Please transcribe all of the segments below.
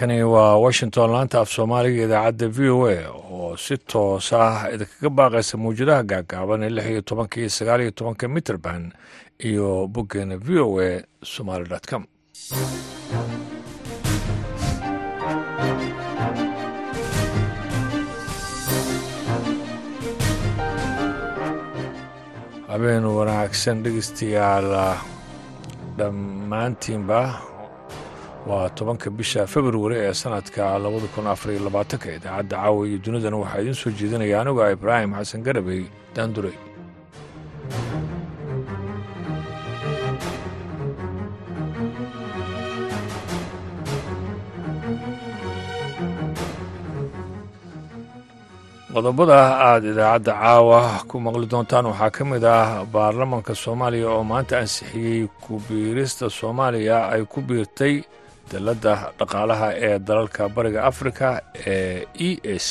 halkani waa washington laanta af soomaaliga idaacadda v o a oo si toos ah idinkaga baaqaysa mawjadaha gaagaaban ee lix tobanka iyo sagaal iyo tobanka mitrband iyo boggeena v o a somaly com. Habeen wanaagsan dhegeystayaal dhammaantiinba waa tobanka bisha februari ee sanadka labada kun afariyo labaatanka idaacadda caawa iyo dunidana waxaa idiin soo jeedinaya anigu ah ibraahim xasan garabey daandurey qodobada aada idaacadda caawa ku maqli doontaan waxaa ka mid ah baarlamanka soomaaliya oo maanta ansixiyey ku-biirista soomaaliya ay ku biirtay dalladda dhaqaalaha ee dalalka bariga afrika ee e a c.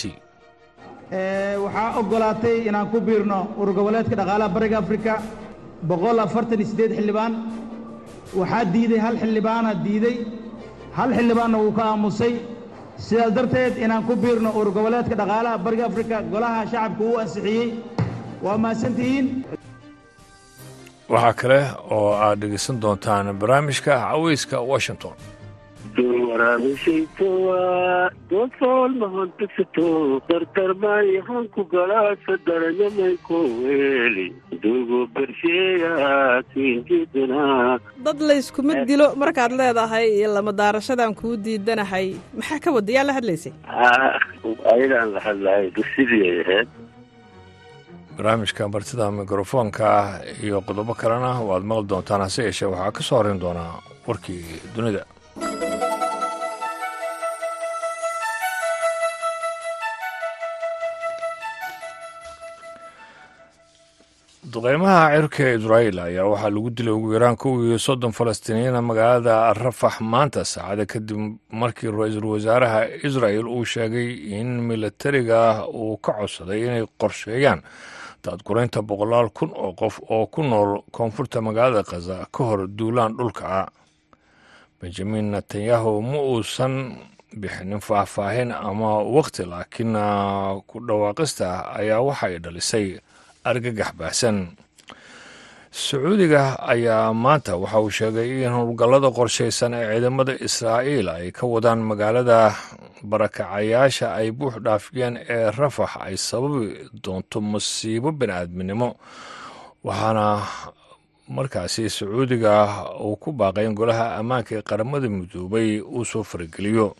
Waxaa oggolaatay inaan ku biirno urgoboleedka dhaqaalaha bariga afrika boqol afartan iyo siddeed xildhibaan. Waxaa diiday hal xildhibaana diiday. Hal xildhibaanna wuu ka aamusay. Sidaas darteed inaan ku biirno urgoboleedka dhaqaalaha bariga afrika golaha shacabka uu ansixiyey. Waa mahadsantihiin. Waxaa kale oo aad dhegaysan doontaan barnaamijka caweyska washington galaasa daranyamayko weeli dugo bersheeya dad layskuma dilo markaad leedahay iyo lama daarashadan kuu diidanahay maxaa ka wada yaa la hadlaysay? Ayagaan la hadlahay. Sidii ay ahayd. Barnaamijka martida mikrofoonka iyo qodobo kalena waad maqli doontaan hase yeeshee waxaa ka soo horin doonaa warkii dunida duqeymaha cirka israa'iil ayaa waxaa lagu dilay ugu yaraan kow iyo soddon falastiiniyiina magaalada rafax maanta saacada kadib markii ra'iisul wasaaraha israa'el uu sheegay in milatariga uu ka codsaday inay qorsheeyaan daadguraynta boqolaal kun oo qof oo ku nool koonfurta magaalada khaza ka hor duulaan dhulka. Ah benjamin netanyahu ma uusan bixinin faahfaahin ama waqti laakiin ku dhawaaqista ayaa waxay dhalisay argagax baahsan. Sacuudiga ayaa maanta waxa uu sheegay in howlgallada qorshaysan ee ciidamada israa'iil ay ka wadaan magaalada barakacayaasha ay buux dhaafiyeen ee rafax ay sababi doonto masiibo bini'aadminimo. Waxaana markaasi sacuudiga uu ku baaqay in golaha ammaanka ee qaramada midoobay uu soo farageliyo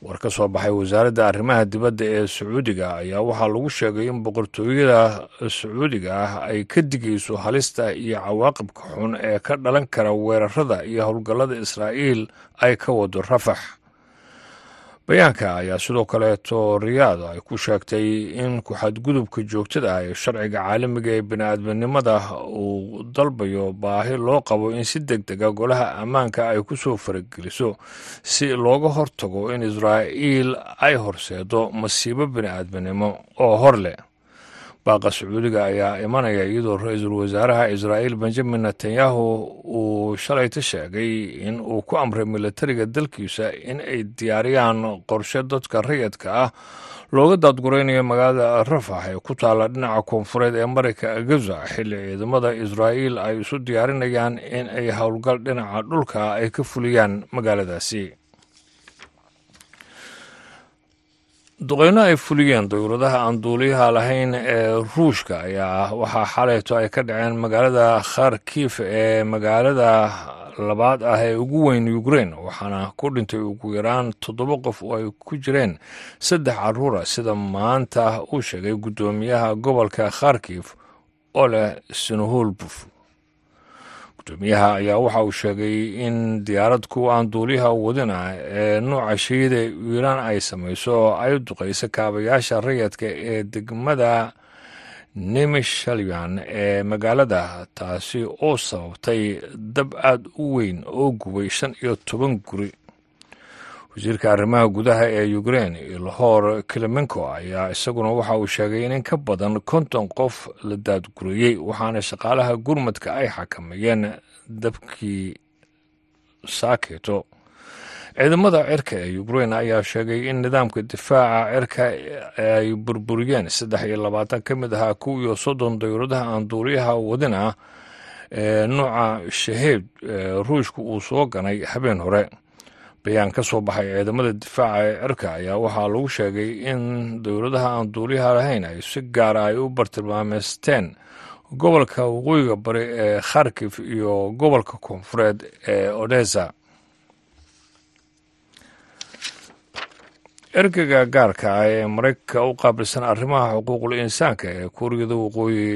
war ka soo baxay wasaaradda arrimaha dibadda ee sacuudiga ayaa waxaa lagu sheegay in boqortooyada sacuudiga ah ay ka digayso halista iyo cawaaqibka xun ee ka dhalan kara weerarada iyo howlgallada israa'iil ay ka wado rafax bayaanka ayaa sidoo kaleeto riyaad ay ku sheegtay in ku-xadgudubka joogtada ah ee sharciga caalamiga ee bini'aadminimada uu dalbayo baahi loo qabo in si deg dega golaha ammaanka ay ku soo farageliso si looga hortago in israa'iil ay horseedo masiibo bini'aadminimo oo hor leh baaqa sacuudiga ayaa imanaya iyadoo ra'iisul wasaaraha israa'iil benjamin netanyahu uu shalayta sheegay in uu ku amray milatariga dalkiisa in ay diyaariyaan qorshe dadka rayadka ah. Looga daadguraynayo magaalada rafax ee ku taalla dhinaca koonfureed ee marayka gaza xilli ciidamada israa'iil ay isu diyaarinayaan in ay howlgal dhinaca dhulka ay ka fuliyaan magaaladaasi duqeyno ay fuliyeen dowladaha aan duuliyaha lahayn ee ruushka ayaa waxaa xalayto ay ka dhaceen magaalada kharkif ee magaalada labaad ah ee ugu weyn ukrein waxaana ku dhintay ugu yaraan toddoba qof oo ay ku jireen saddex caruura sida maanta uu sheegay guddoomiyaha gobolka kharkif ole sinuhulbuf gudoomiyaha ayaa waxa uu sheegay in diyaarad kuwa aan duuliyaha wadina ee nuuca shayida iiraan ay samayso ay duqayso kaabayaasha rayadka ee degmada nimishalyan ee magaalada taasi oo sababtay dab aad u weyn oo gubay shan iyo toban guri wasiirka arrimaha gudaha ee ukrein ilhor klimenko ayaa isaguna waxa uu sheegay in in ka badan konton qof la daadguriyey waxaana shaqaalaha gurmadka ay xakameeyeen dabkii saakeeto ciidamada cirka ee ukrain ayaa sheegay in nidaamka difaaca cirka ay burburiyeen saddex iyo labaatan ka mid ahaa kuwiiyo soddon dayuuradaha aan duuliyaha wadin ah ee nuuca shaheeb ruushka uu soo ganay habeen hore bayaan ka soo baxay ciidamada difaaca ee cirka ayaa waxaa lagu sheegay in dowladaha aan duuliyaha lahayn ay si gaara ay u bartilmaameysteen gobolka waqooyiga bari ee kharkif iyo gobolka koonfureed ee odesa. Ergeyga gaarka ah ee maraykanka u qaabilsan arrimaha xuquuqul insaanka ee kuuriyada waqooyi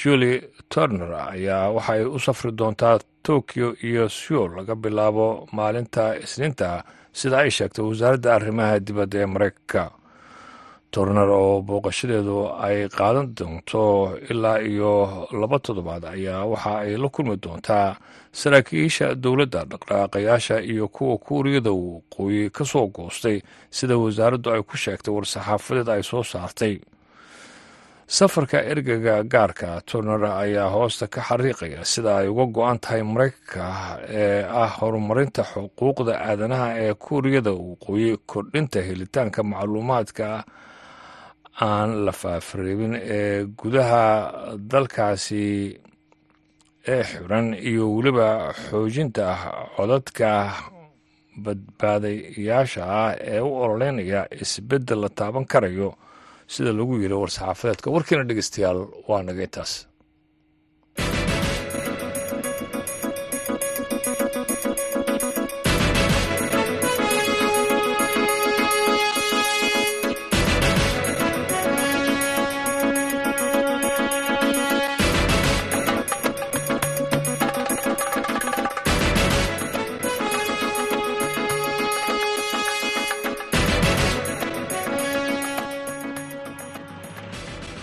juli turner ayaa waxa ay u safri doontaa tokyo iyo seoul laga bilaabo maalinta isniinta sida ay sheegtay wasaaradda arrimaha dibadda ee maraykanka turner oo booqashadeedu ay qaadan doonto ilaa iyo laba toddobaad ayaa waxa ay la kulmi doontaa saraakiisha dowladda dhaqdhaqaaqayaasha iyo kuwa kuuriyada waqooyi ka soo goostay sida wasaaraddu ay ku sheegtay war-saxaafadeed ay soo saartay safarka ergeyga gaarka turner ayaa hoosta ka xariiqaya sida ay uga go-an tahay maraykanka ee ah horumarinta xuquuqda aadanaha ee kuuriyada waqooyi kordhinta helitaanka macluumaadka aan la faafreebin ee gudaha dalkaasi ee xiran iyo weliba xoojinta codadka badbaadayaasha ah ee u ololeynaya isbeddel la taaban karayo sida lagu yiri war-saxaafadeedka warkiina dhegeystayaal waa naga intaas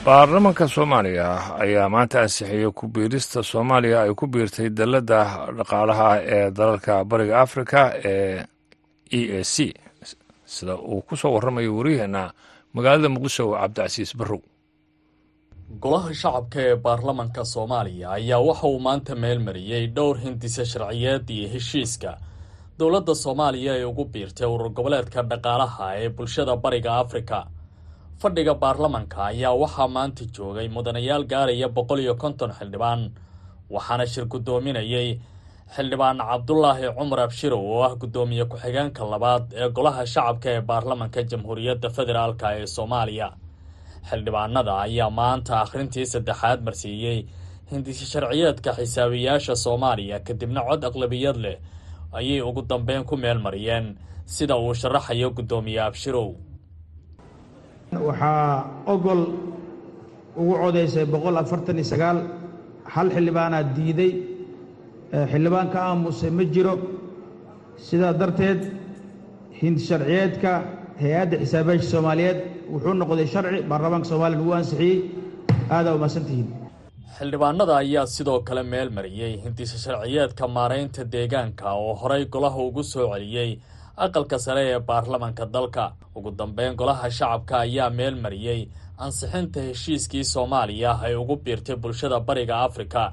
baarlamaanka soomaaliya ayaa maanta ansixiyey ku biirista soomaaliya ay ku biirtay dalladda dhaqaalaha ee dalalka bariga afrika ee e a c. Sida uu ku soo warramayo wariyaheenna magaalada muqdisho cabdicasiis barrow. Golaha shacabka ee baarlamanka soomaaliya ayaa waxa uu maanta meelmariyey dhowr hindisa sharciyeed iyo heshiiska. Dowladda soomaaliya ee ugu biirtay urur goboleedka dhaqaalaha ee bulshada bariga afrika fadhiga baarlamanka ayaa waxaa maanta joogay mudanayaal gaaraya boqol iyo konton xildhibaan waxaana shir guddoominayay xildhibaan cabdulaahi cumar abshirow oo ah guddoomiye ku-xigeenka labaad ee golaha shacabka ee baarlamanka jamhuuriyadda federaalk ee soomaaliya. Xildhibaanada ayaa maanta akhrintii saddexaad marsiiyey hindisi sharciyeedka xisaabiyaasha soomaaliya kadibna cod aqlabiyad leh ayay ugu dambeyn ku meel mariyeen. Sida uu sharaxayo guddoomiye abshirow waxaa ogol ugu codaysay boqol afartan iyo sagaal. Hal xildhibaanaa diiday xildhibaan ka aamusay ma jiro. Sidaa darteed hindi sharciyeedka hay'adda xisaabiyaasha soomaaliyeed wuxuu noqday sharci baarlamaanka soomaaliya lagu ansixiyey. Aadaa umahadsantihiin xildhibaanada ayaa sidoo kale meel mariyey hindisa sharciyeedka maaraynta deegaanka oo horay golaha ugu soo celiyey aqalka sare ee baarlamanka dalka. Ugu dambeyn golaha shacabka ayaa meel mariyey ansixinta heshiiskii soomaaliya ay ugu biirtay bulshada bariga afrika.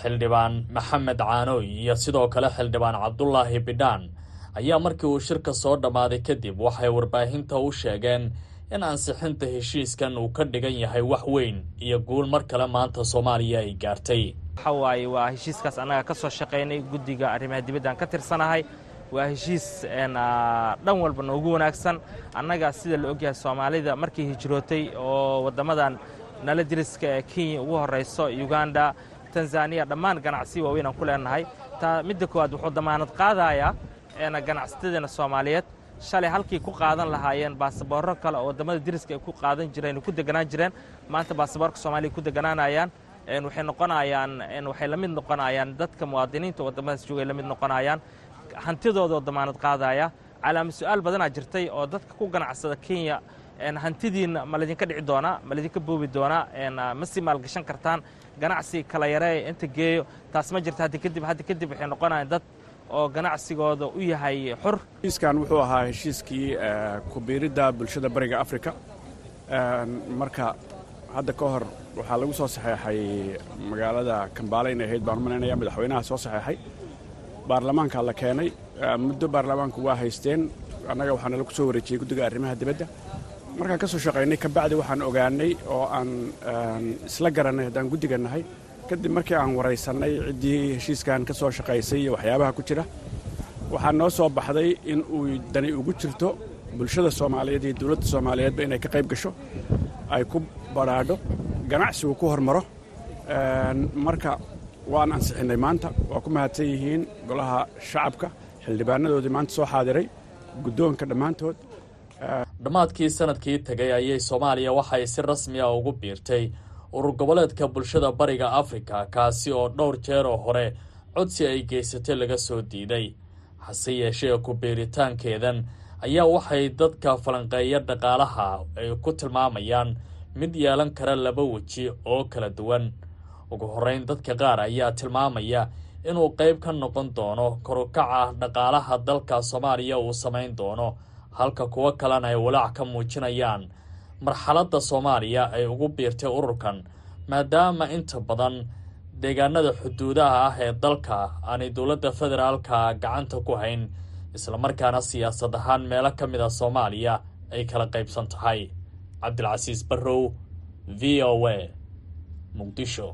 Xildhibaan maxamed caanooy iyo sidoo kale xildhibaan cabdulaahi bidhaan ayaa markii uu shirka soo dhammaaday kadib waxay warbaahinta u sheegeen in ansixinta heshiiskan uu ka dhigan yahay wax weyn iyo guul mar kale maanta soomaaliya ay gaartay. Waxa waaye waa heshiiskaas annaga ka soo shaqaynay guddiga arrimaha dibaddan ka tirsanahay waa heshiis dhan walba noogu wanaagsan. Annaga sida la ogyahay soomaalida markii hijrootay oo waddamadan nala diriska ee kenya ugu horrayso uganda tanzaniya dhammaan ganacsi waaweyn aan ku leenahay. Taa midda koowaad wuxuu damaanad qaadayaa ganacsatadeena soomaaliyeed. Shalay halkii ku qaadan lahaayeen baasaboorro kale oo waddamada diriska ay ku qaadan jireen ku deganaan jireen maanta baasaboorka soomaaliya ku deganaanayaan waxay noqonayaan waxay la noqonayaan dadka muwaadiniinta waddamadaas joogay la mid noqonayaan hantidoodaoo damaanad qaadaya. Calaama su'aal badanaa jirtay oo dadka ku ganacsada kenya hantidiinna ma laydinka dhici doonaa ma laydinka boobi doonaa ma sii maalgashan kartaan ganacsi kala yaree inta geeyo. Taas ma jirta haddi kadib haddi kadib waxay noqonayaan dad oo ganacsigooda u yahay xur. Heshiiskan wuxuu ahaa heshiiskii kubiiridda bulshada bariga afrika. Marka hadda ka hor waxaa lagu soo saxeexay magaalada kambaale inay ahayd baan u madaxweynaha soo saxeexay baarlamaanka la keenay. Muddo baarlamaanku waa haysteen. Annaga waxaana lagu soo wareejiyey guddiga arrimaha dibadda. Markaan ka soo shaqaynay kabacdi waxaan ogaanay oo aan isla garannay haddaan guddiga nahay. Kadib markii aan waraysannay ciddii heshiiskan ka soo shaqaysay iyo waxyaabaha ku jira waxaa noo soo baxday in uu dani ugu jirto bulshada soomaaliyeed iyo dowladda soomaaliyeedba inay ka qayb gasho ay ku badhaadho ganacsigu ku hormaro. Marka waan ansixinnay maanta. Waa ku mahadsan yihiin golaha shacabka xildhibaanadoodii maanta soo xaadiray guddoonka dhammaantood. Dhammaadkii sannadkii tegay ayay soomaaliya waxay si rasmi ah ugu biirtay urur goboleedka bulshada bariga afrika kaasi oo dhowr jeer oo hore codsi ay geysatay laga soo diiday. Hase yeeshee ku biiritaankeedan ayaa waxay dadka falanqeeya dhaqaalaha ay ku tilmaamayaan mid yeelan kara laba weji oo kala duwan ugu horrayn dadka qaar ayaa tilmaamaya inuu qayb ka noqon doono korukaca dhaqaalaha dalka soomaaliya uu samayn doono halka kuwo kalena ay walaac ka muujinayaan marxaladda soomaaliya ay ugu biirtay ururkan maadaama inta badan deegaanada xuduudaha ah ee dalka aanay dowladda federaalka gacanta ku hayn islamarkaana siyaasad ahaan meelo ka mid a soomaaliya ay kala qaybsan tahay. Cabdilcasiis barrow v o a muqdisho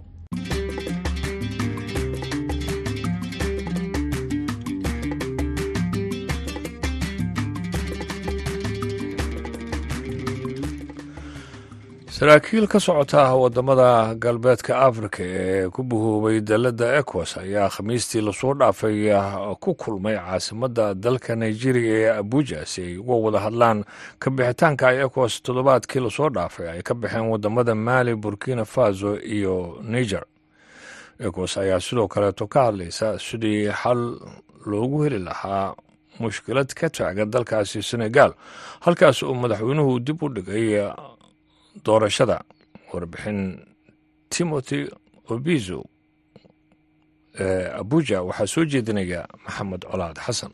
saraakiil ka socota waddamada galbeedka afrika ee ku buhoobay dalladda ecos ayaa khamiistii la soo dhaafay ku kulmay caasimadda dalka nigeria ee abuja si ay uga wada hadlaan ka bixitaanka ay ecos toddobaadkii la soo dhaafay ay ka baxeen waddamada mali burkina faso iyo niger. Ecos ayaa sidoo kaleeto ka hadlaysa sidii xal loogu heli lahaa mushkilad ka taagan dalkaasi senegal halkaas uu madaxweynuhu dib u dhigay doorashada warbixin timothy obizo ee abuja. Waxaa soo jeedinaya maxamed colaad xasan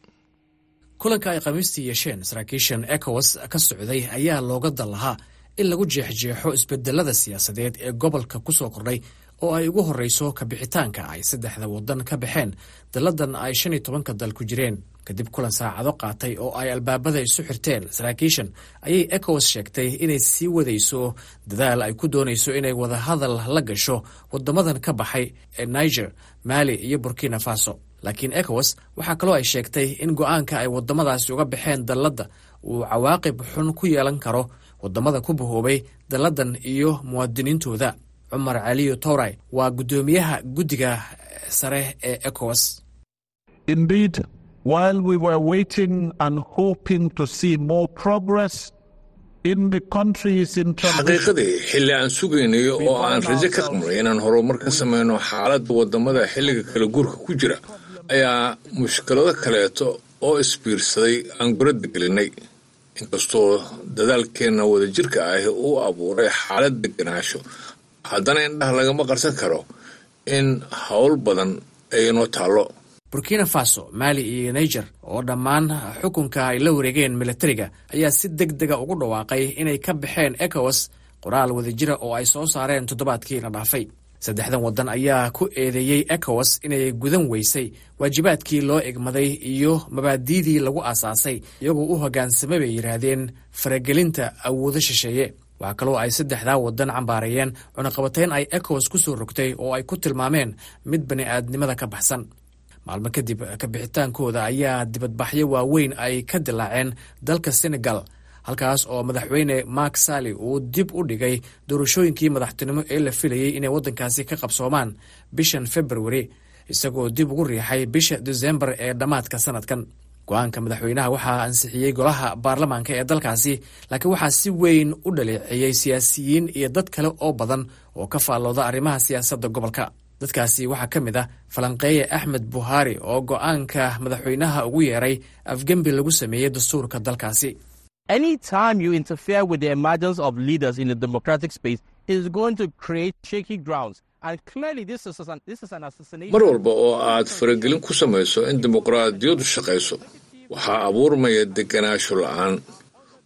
kulanka ay khamiistii yeesheen saraakiishan ekowas ka socday ayaa looga dan lahaa in lagu jeexjeexo isbedelada siyaasadeed ee gobolka ku soo kordhay oo ay ugu horreyso kabixitaanka ay saddexda waddan ka baxeen dalladan ay shan iyo tobanka dal ku jireen kadib kulan saacado qaatay oo ay albaabada isu xirteen. Saraakiishan ayay ekowas sheegtay inay sii wadayso dadaal ay ku doonayso inay wadahadal la gasho wadamadan ka baxay ee niger mali iyo burkina faso. Laakiin ekowas waxaa kaloo ay sheegtay in go'aanka ay wadamadaasi uga baxeen dalladda uu cawaaqib xun ku yeelan karo waddamada ku bahoobay dalladan iyo muwaadiniintooda. Cumar caliyo towray waa guddoomiyaha guddiga sare ee ekowas while we were waiting and hoping to see more progress in the countries in xaqiiqadii xilli aan sugaynay oo aan rajo ka qabnay inaan horumar ka samayno xaaladda waddamada xilliga kala guurka ku jira ayaa mushkilado kaleeto oo isbiirsaday aan guradda gelinay inkastoo dadaalkeenna wadajirka ahi uu abuuray xaalad deganaansho haddana indhaha lagama qarsan karo in howl badan ay inoo taallo burkina faso mali iyo niger oo dhammaan xukunka ay la wareegeen milatariga ayaa si deg dega ugu dhawaaqay inay ka baxeen ekowas qoraal wadajira oo ay soo saareen toddobaadkii la dhaafay. Saddexdan waddan ayaa ku eedeeyey ekowas inay gudan weysay waajibaadkii loo egmaday iyo mabaadiidii lagu aasaasay iyagoo u hoggaansamay bay yidhaahdeen faragelinta awoodo shisheeye. Waxaa kaloo ay saddexdaa waddan cambaarayeen cunaqabatayn ay ekowas ku soo rogtay oo ay ku tilmaameen mid bani'aadnimada ka baxsan maalmo kadib kabixitaankooda ayaa dibadbaxyo waaweyn ay ka dilaaceen dalka senegal halkaas oo madaxweyne mark sally uu dib u dhigay doorashooyinkii madaxtinimo ee la filayey inay waddankaasi ka qabsoomaan bishan februari isagoo dib ugu riixay bisha desembar ee dhammaadka sanadkan. Go'aanka madaxweynaha waxaa ansixiyey golaha baarlamaanka ee dalkaasi laakiin waxaa si weyn u dhaleeceeyey siyaasiyiin iyo dad kale oo badan oo ka faallooda arrimaha siyaasadda gobolka dadkaasi waxaa ka mid ah falanqeeye axmed buhaari oo go'aanka madaxweynaha ugu yeeray afgembi lagu sameeyey dastuurka dalkaasi. Mar walba oo aad faragelin ku samayso in dimuqraadiyaddu shaqayso waxaa abuurmaya deganaansho la'aan.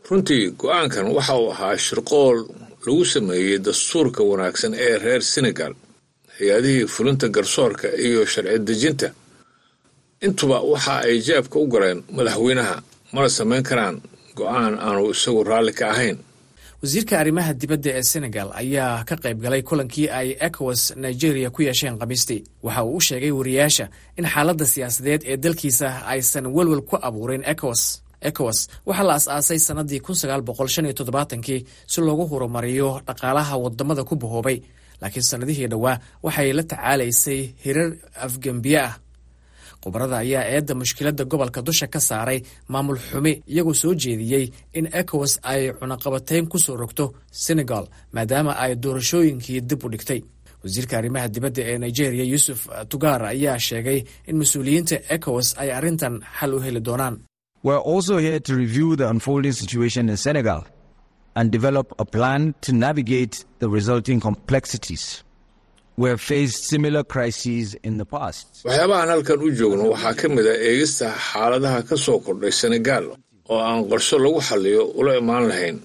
Runtii go'aankan waxa uu ahaa shirqool lagu sameeyey dastuurka wanaagsan ee reer senegal hay'adihii fulinta garsoorka iyo sharci dejinta. Intuba waxa ay jeebka u gareen madaxweynaha mana samayn karaan go'aan aanu isagu raalli ka ahayn. Wasiirka arrimaha dibadda ee senegal ayaa ka qayb galay kulankii ay ecowas nigeria ku yeesheen khamiistii. Waxa uu u sheegay wariyaasha in xaaladda siyaasadeed ee dalkiisa aysan welwel ku abuurin ecowas. Ecowas waxaa la as-aasay sannadii kun sagaal boqol shan iyo toddobaatankii si loogu horumariyo dhaqaalaha waddamada ku bahoobay laakiin sannadihii dhowaa waxay la tacaalaysay hirar afgembiye ah. Khubarada ayaa eedda mushkiladda gobolka dusha ka saaray maamul xumi iyagoo soo jeediyey in ecowas ay cunaqabatayn ku soo rogto senegal maadaama ay doorashooyinkii dib u dhigtay. Wasiirka arrimaha dibadda ee nigeria yuusuf tugar ayaa sheegay in mas'uuliyiinta ecowas ay arrintan xal u heli doonaan and develop a plan to navigate the resulting complexities. Past. waxyaabahaan halkan u joogno waxaa ka mid a eegista xaaladaha ka soo kordhay senegaal oo aan qorsho lagu xalliyo ula imaan lahayn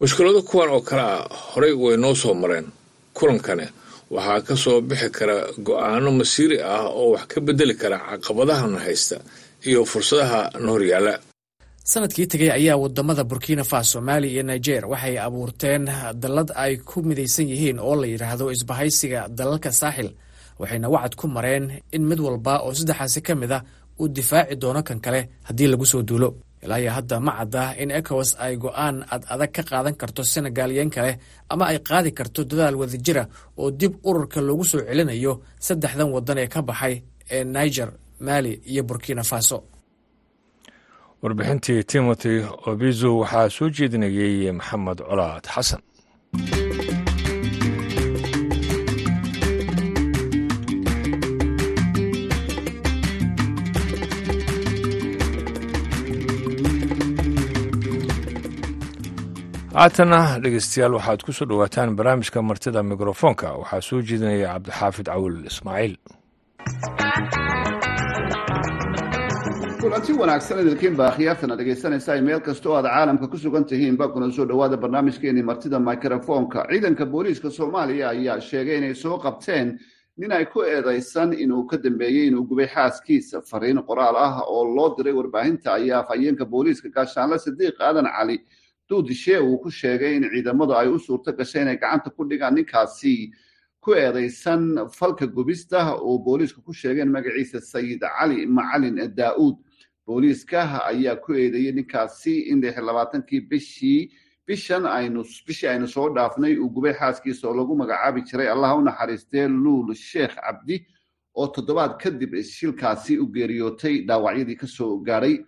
mushkilado kuwan oo kale ah horay way noo soo mareen kulankani waxaa ka soo bixi kara go'aano masiiri ah oo wax ka beddeli kara caqabadahana haysta iyo fursadaha na horyaala sannadkii tegay ayaa waddamada burkina faso mali iyo niger waxay abuurteen dallad ay ku midaysan yihiin oo la yidhaahdo isbahaysiga dalalka saaxil waxayna wacad ku mareen in mid walba oo saddexaasi ka mid a uu difaaci doono kan kale haddii lagu soo duulo. Ilaa iyo hadda ma cadda in ecowas ay go'aan ad adag ka qaadan karto senegalyen kale ama ay qaadi karto dadaal wadajira oo dib ururka loogu soo celinayo saddexdan waddan ee ka baxay ee niger mali iyo burkina faso warbixintii timothy obizo waxaa soo jeedinayey maxamed colaad xasan haatana dhegeystayaal waxaad ku soo dhowaataan barnaamijka martida mikrofoonka. Waxaa soo jeedinaya cabdixaafid cawil ismaaciil kulanti wanaagsan idinkiin baa khiyaartana dhegaysanaysa meel kasta oo aad caalamka ku sugan tihiinba kuna soo dhowaada barnaamijkeeni martida mikrofoonka ciidanka booliiska soomaaliya ayaa sheegay inay soo qabteen nin ay ku eedaysan inuu ka dambeeyey inuu gubay xaaskiisa. Fariin qoraal ah oo loo diray warbaahinta ayaa afhayeenka booliiska gaashaanle sadiiq aadan cali duudishe uu ku sheegay in ciidamadu ay u suurto gashay inay gacanta ku dhigaan ninkaasi ku eedaysan falka gubista. Oo booliisku ku sheegeen magaciisa sayid cali macalin daa'uud booliiska ayaa ku eedeeyey ninkaasi in lix labaatankii bishii bishan aynu bishii aynu soo dhaafnay uu gubay xaaskiisa oo lagu magacaabi jiray. Allah u naxariistee luul sheekh cabdi oo toddobaad kadib shilkaasi u geeriyootay dhaawacyadii ka soo gaadhay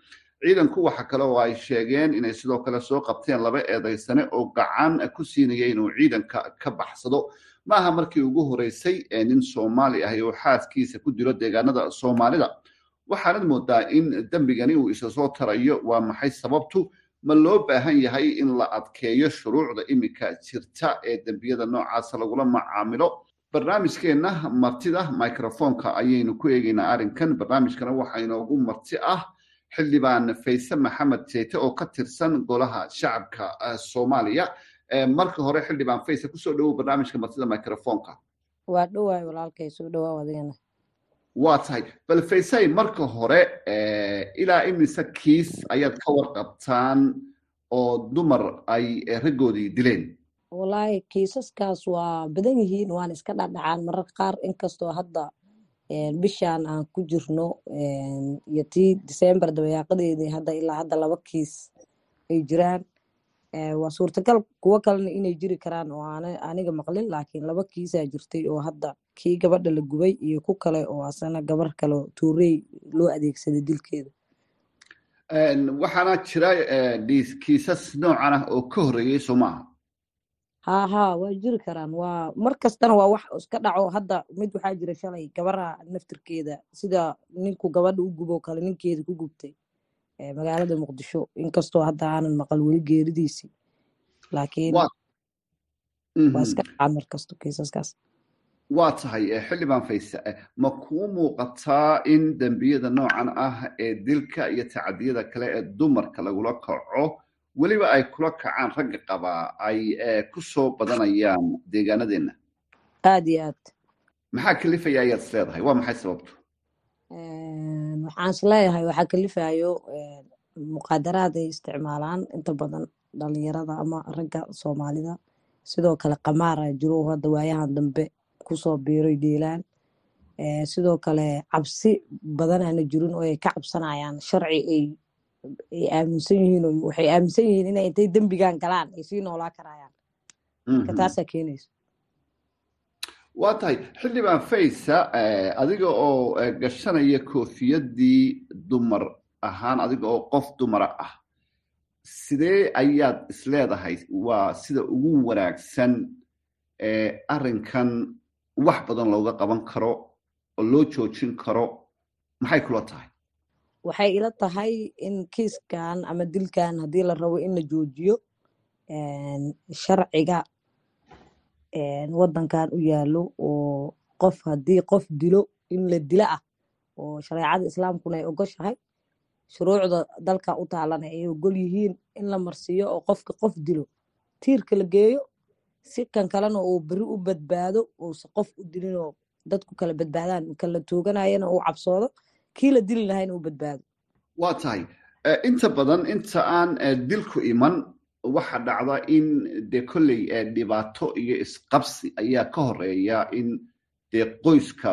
ciidanku waxa kale oo ay sheegeen inay sidoo kale soo qabteen laba eedaysane oo gacan ku siinaya inuu ciidanka ka baxsado. Maaha markii ugu horeysay ee nin soomaali ah oo xaaskiisa ku dilo deegaanada soomaalida waxaanad moodaa in dembigani uu isa soo tarayo. Waa maxay sababtu? Ma loo baahan yahay in la adkeeyo shuruucda iminka jirta ee dembiyada noocaasa lagula macaamilo? Barnaamijkeenna martida microfoonka ayaynu ku eegeynaa arrinkan. Barnaamijkana waxaa inoogu marti ah xildhibaan fayse maxamed jeete oo ka tirsan golaha shacabka soomaaliya. Marka hore xildhibaan fayse ku soo dhowow barnaamijka martida microfoonka. Waa dhowaay walaalkay soo dhowaa adigana waa tahay. Bal faysay marka hore ilaa imise kiis ayaad ka warqabtaan oo dumar ay raggoodii dileen. Wallaahi kiisaskaas waa badan yihiin waana iska dhadhacaan marar qaar. Inkastoo hadda bishaan aan ku jirno iyo tii december dabayaaqadeedii hadda ilaa hadda laba kiis ay jiraan waa suurtagal kuwo kalena inay jiri karaan oo aniga maqlin laakiin laba kiisaa jirtay oo hadda kii gabadha la gubay iyo ku kale oo asana gabar kale tuurey loo adeegsaday dilkeeda. Waxaana jira kiisas noocan ah oo ka horreeyey soo maaha. Haa haa waa jiri karaan. Waa mar kastana waa wax iska dhaco. Hadda mid waxaa jira shalay gabaraha naftirkeeda sida ninku gabadha u gubo kale ninkeeda ku gubtay magaalada muqdisho inkastoo hadda aanan maqal weli geeridiisii laakiin waa iska dhacaan kiisaskaas. Waa tahay xildhibaan fayse ma kuu muuqataa in dembiyada noocan ah ee dilka iyo tacadiyada kale ee dumarka lagula kaco weliba ay kula kacaan ragga qabaa ay ku soo badanayaan deegaanadeenna? Aad iyo aad. Maxaa kalifaya ayaad is leedahay? Waa maxay sababtu waxaan is leeyahay waxaa kalifayo muqaadaraad ay isticmaalaan inta badan dhalinyarada ama ragga soomaalida. Sidoo kale qamaara jiro hadda waayahan dambe ku soo biiroy dheelaan sidoo kale cabsi badanaana jirin oo ay ka cabsanayaan sharci ay ay aaminsan yihiin waxay aaminsan yihiin inay intay dembigan galaan ay sii noolaa karayaan. Marka taasaa keenaysa waa tahay xildhibaan faysa adiga oo gashanaya koofiyadii dumar ahaan adiga oo qof dumara ah. Sidee ayaad isleedahay waa sida ugu wanaagsan arrinkan wax badan looga qaban karo oo loo joojin karo. Maxay kula tahay? Waxay ila tahay in kiiskan ama dilkan haddii la rabo in la joojiyo sharciga waddankan u yaalo oo qof haddii qof dilo in la dilo ah oo shareecada islaamkuna ay ogoshahay shuruucda dalka u taalana ay ogol yihiin in la marsiiyo oo qofka qof dilo tiirka la geeyo si kan kalena uu beri u badbaado uusa qof u dilinoo dadku kala badbaadaan kan la tooganayana uu cabsoodo kii la dili lahayna uu badbaado. Waa tahay. Inta badan inta aan dilku iman waxa dhacda in dee kolley dhibaato iyo isqabsi ayaa ka horreeya in dee qoyska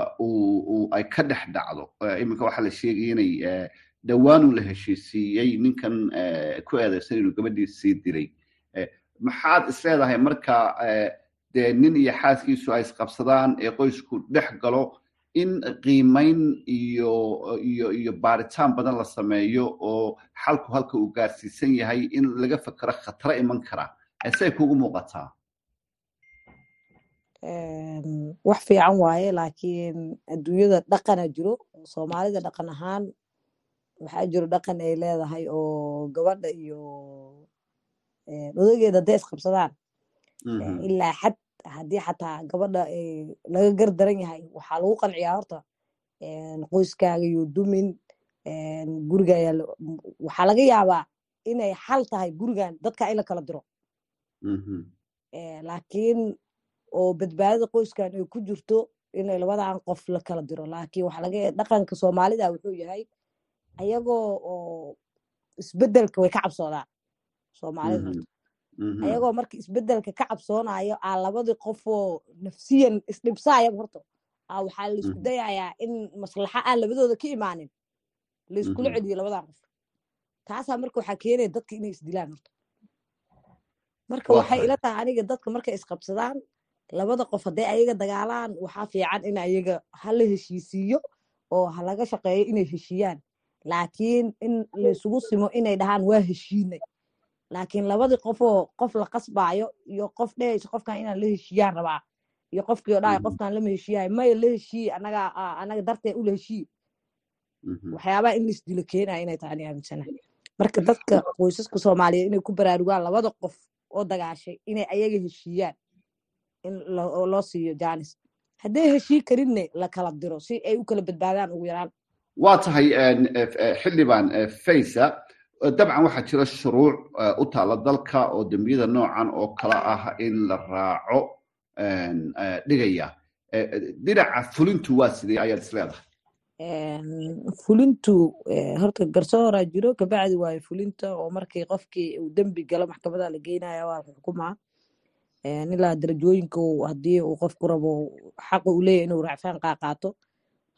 ay ka dhex dhacdo. Iminka waxaa la sheegaya inay dhawaanu la heshiisiiyey ninkan ku eedeysan inuu gabadhiisii dilay maxaad isleedahay marka dee nin iyo xaaskiisu ay isqabsadaan ee qoysku dhex galo in qiimayn iyo iyo iyo baaritaan badan la sameeyo oo xalku halka uu gaarsiisan yahay in laga fakero khataro iman kara. Say kugu muuqataa? Wax fiican waaye laakiin adduunyada dhaqana jiro soomaalida dhaqan ahaan waxaa jiro dhaqan ay leedahay oo gabadha iyo odageeda hadday isqabsadaan ilaa xad haddii xataa gabadha laga gardaran yahay waxaa lagu qanciyaa horta qoyskaaga iyo dumin guriga waxaa laga yaabaa inay xal tahay gurigan dadka in la kala diro laakiin oo badbaadada qoyskan ay ku jirto inay labadan qof la kala diro laakiin dhaqanka soomaalida wuxuu yahay ayagoo oo isbeddelka way ka cabsoodaan soomaalida horta ayagoo marka isbeddelka ka cabsoonayo aa labadii qofoo nafsiyan isdhibsaayaba horta. Aa waxaa la isku dayayaa in maslaxa aan labadooda ka imaanin. Laiskula celiyo labadan qof. Taasaa marka waxaa keenaya dadka inay isdilaan horta. Marka waxay ila tahay aniga dadka markay isqabsadaan labada qof hadday ayaga dagaalaan waxaa fiican in ayaga hala heshiisiiyo oo halaga shaqeeyo inay heshiiyaan. Laakiin in laisugu simo inay dhahaan waa heshiinay laakiin labadii qofoo qof la qasbaayo iyo qof dhehayso qofkan inaan la heshiiyaan rabaa iyo qofkii oo dhahay qofkan lama heshiiyayo maya la heshiiye anaga anaga dartee ula heshiiye waxyaabaha in laisdilo keenaya inay tahay ani aaminsanahay. Marka dadka qoysaska soomaaliyeed inay ku baraarugaan labada qof oo dagaashay inay ayaga heshiiyaan in loo siiyo janis hadday heshii karinne la kala diro si ay u kala badbaadaan ugu yaraan. Waa tahay xildhibaan faysa dabcan waxaa jira shuruuc u taala dalka oo dembiyada noocan oo kale ah in la raaco dhigaya. Dhinaca fulintu waa sidee? Ayaad isleedahay fulintu horta garsooraa jiro kabacdi waayo fulinta oo markii qofkii uu dembi galo maxkamada la geynaya waa xukumaa ilaa darajooyinka haddii uu qofku rabo xaqa uu inuu racfaan qaaqaato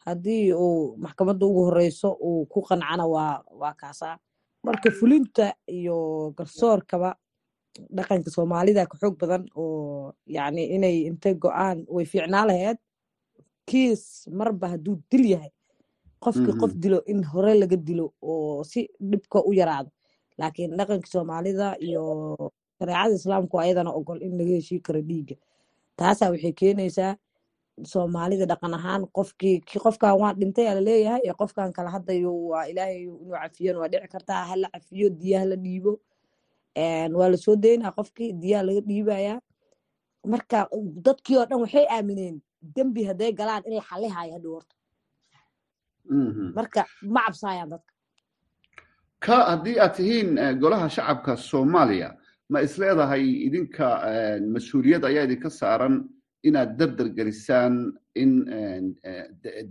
haddii uu maxkamadda ugu horeyso uu ku qancana waa waa kaasaa marka fulinta iyo garsoorkaba dhaqanka soomaalida ka xoog badan oo yacni inay intay go'aan way fiicnaa lahayd kiis marba hadduu dil yahay qofkii qof dilo in hore laga dilo oo si dhibka u yaraado. Laakiin dhaqanka soomaalida iyo shareecada islaamku ayadana ogol in laga heshii karo dhiigga. Taasaa waxay keenaysaa soomaalida dhaqan ahaan qofkii qofkan waa dhintay aa la leeyahay ee qofkan kala haddayo waa ilaahay inuu cafiyan waa dhici kartaa hala cafiyo diya hala dhiibo. Waa la soo daynaa qofkii diyaa laga dhiibayaa. Marka dadkii oo dhan waxay aamineen dembi hadday galaan in la xalihayo hadhow horta marka ma cabsaayaan dadka. Ka haddii aad tihiin golaha shacabka soomaaliya ma isleedahay idinka mas'uuliyad ayaa idinka saaran inaad dardar gelisaan in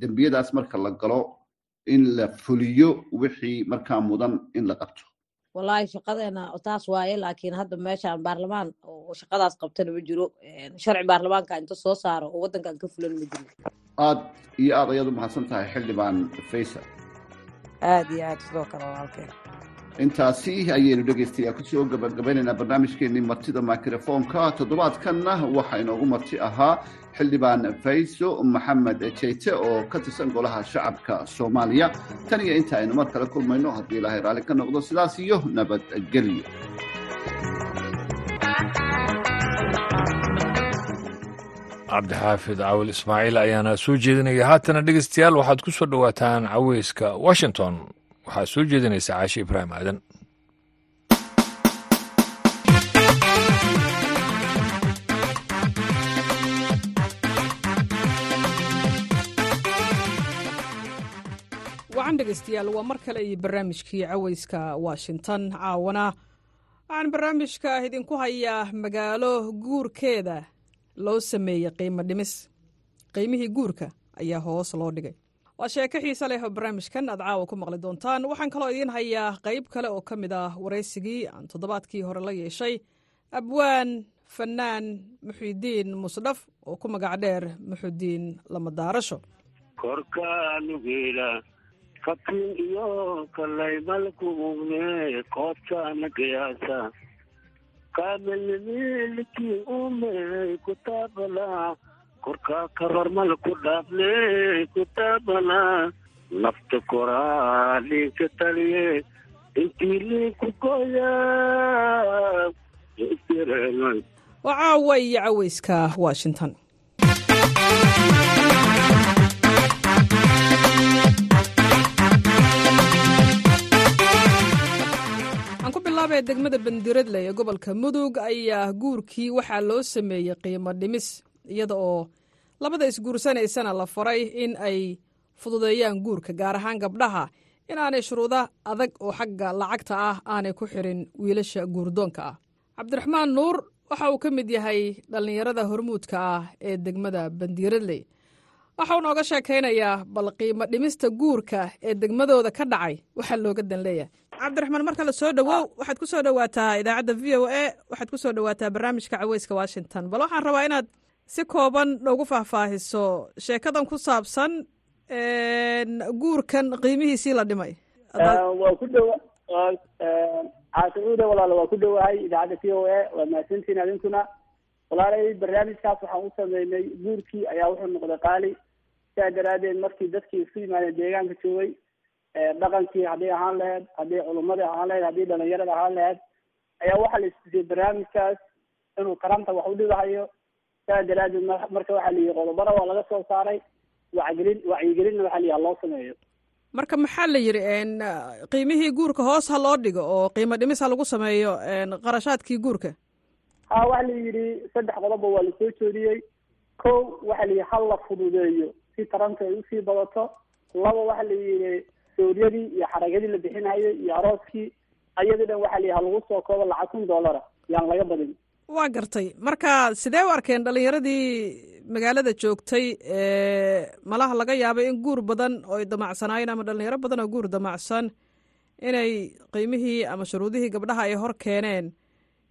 dembiyadaas marka la galo in la fuliyo wixii markaa mudan in la qabto. Wallaahi shaqadeena taas waaye laakiin hadda meeshaan baarlamaan oo shaqadaas qabtana ma jiro. Sharci baarlamaanka inta soo saaro oo waddankan ka fulan ma jiro. Aad iyo aad ayaad u mahadsan tahay xildhibaan faysal aad iyo aad sidoo kale walaalkeen intaasi ayaynu dhegaystayaa ku soo gabagabeynaynaa barnaamijkeenii martida mikrofoonka toddobaadkanna waxaa inoogu marti ahaa xildhibaan fayso maxamed jeyte oo ka tirsan golaha shacabka soomaaliya. Tan iyo inta aynu mar kale kulmayno haddii ilaahay raalli ka noqdo sidaas iyo nabadgelyo cabdixaafid cawil ismaaciil ayaana soo jeedinaya. Haatana dhegeystayaal waxaad ku soo dhowaataan caweyska washington waxaa soo jeedinaysa caashi ibraahim aadan. Wacan dhegeystayaal waa mar kale iyo barnaamijkii caweyska washington. Caawana waxaan barnaamijka idinku hayaa magaalo guurkeeda loo sameeyey qiimo dhimis. Qiimihii guurka ayaa hoos loo dhigay waa sheeko xiise leh oo barnaamijkan aad caawa ku maqli doontaan. Waxaan kaloo idiin hayaa qayb kale oo ka mid ah waraysigii aan toddobaadkii hore la yeeshay. Abwaan fanaan muxidiin musdhaf oo ku magac dheer muxudiin lamadaarasho. Korkaanugeela katin iyo kalaymalkuugne koobtaana gayaasa kaamilmilkii ume kutaabala korkaa kararmal ku dhaafne kutaabala nafta koraa liinka taliye intii liinku goya waa caawa iyo caweyska washington. Degmada bandiradle ee gobolka mudug ayaa guurkii waxaa loo sameeyey qiimo dhimis iyada oo labada isguursanaysana la faray in ay fududeeyaan guurka gaar ahaan gabdhaha in aanay shuruudo adag oo xagga lacagta ah aanay ku xirin wiilasha guurdoonka ah. Cabdiraxmaan nuur waxa uu ka mid yahay dhallinyarada hormuudka ah ee degmada bandiiradley waxa uu nooga sheekaynayaa bal qiimo dhimista guurka ee degmadooda ka dhacay waxaa looga dan leeyahay. Cabdiraxmaan marka la soo dhowow waxaad ku soo dhowaataa idaacadda v o a waxaad ku soo dhowaataa barnaamijka caweyska washington. Bal waxaan rabaa inaad si kooban noogu faahfaahiso sheekadan ku saabsan guurkan qiimihiisii la dhimay. Waa ku dhowa caasicuuda walaalo waa ku dhowahay idaacadda v o a waa mahadsantiin adinkuna. Walaalay barnaamijkaas waxaan u sameynay guurkii ayaa wuxuu noqday qaali. Sidaa daraadeed markii dadkii isku yimaadeen deegaanka joogay dhaqankii hadday ahaan lahayd hadday culumadii ahaan lahayd haddii dhalinyarada ahaan lahayd ayaa waxaa la istusiyey barnaamijkaas inuu karanta wax u dhigahayo sidaa daraadeed marka waxaa layihi qodobada waa laga soo saaray. Wacgelin wacyigelinna waxaa layihi loo sameeyo. Marka maxaa la yidhi qiimihii guurka hoos ha loo dhigo oo qiimo dhimis ha lagu sameeyo qarashaadkii guurka? Ha waxaa la yidhi saddex qodoba waa la soo jeediyey ko waxaa la yidhi hal la fududeeyo. Si taranta ay u sii badato. Laba waxaa la yidhi sooryadii iyo xaragadii la bixinhayay iyo arooskii. Ayadii dhan waxaa la yidhi ha lagu soo koobo lacag kun doolara yaan laga badin waa gartay. Marka sidee u arkeen dhalinyaradii magaalada joogtay malaha laga yaabay in guur badan oo ay damacsanaayeen ama dhalinyaro badan oo guur damacsan inay qiimihii ama shuruudihii gabdhaha ay hor keeneen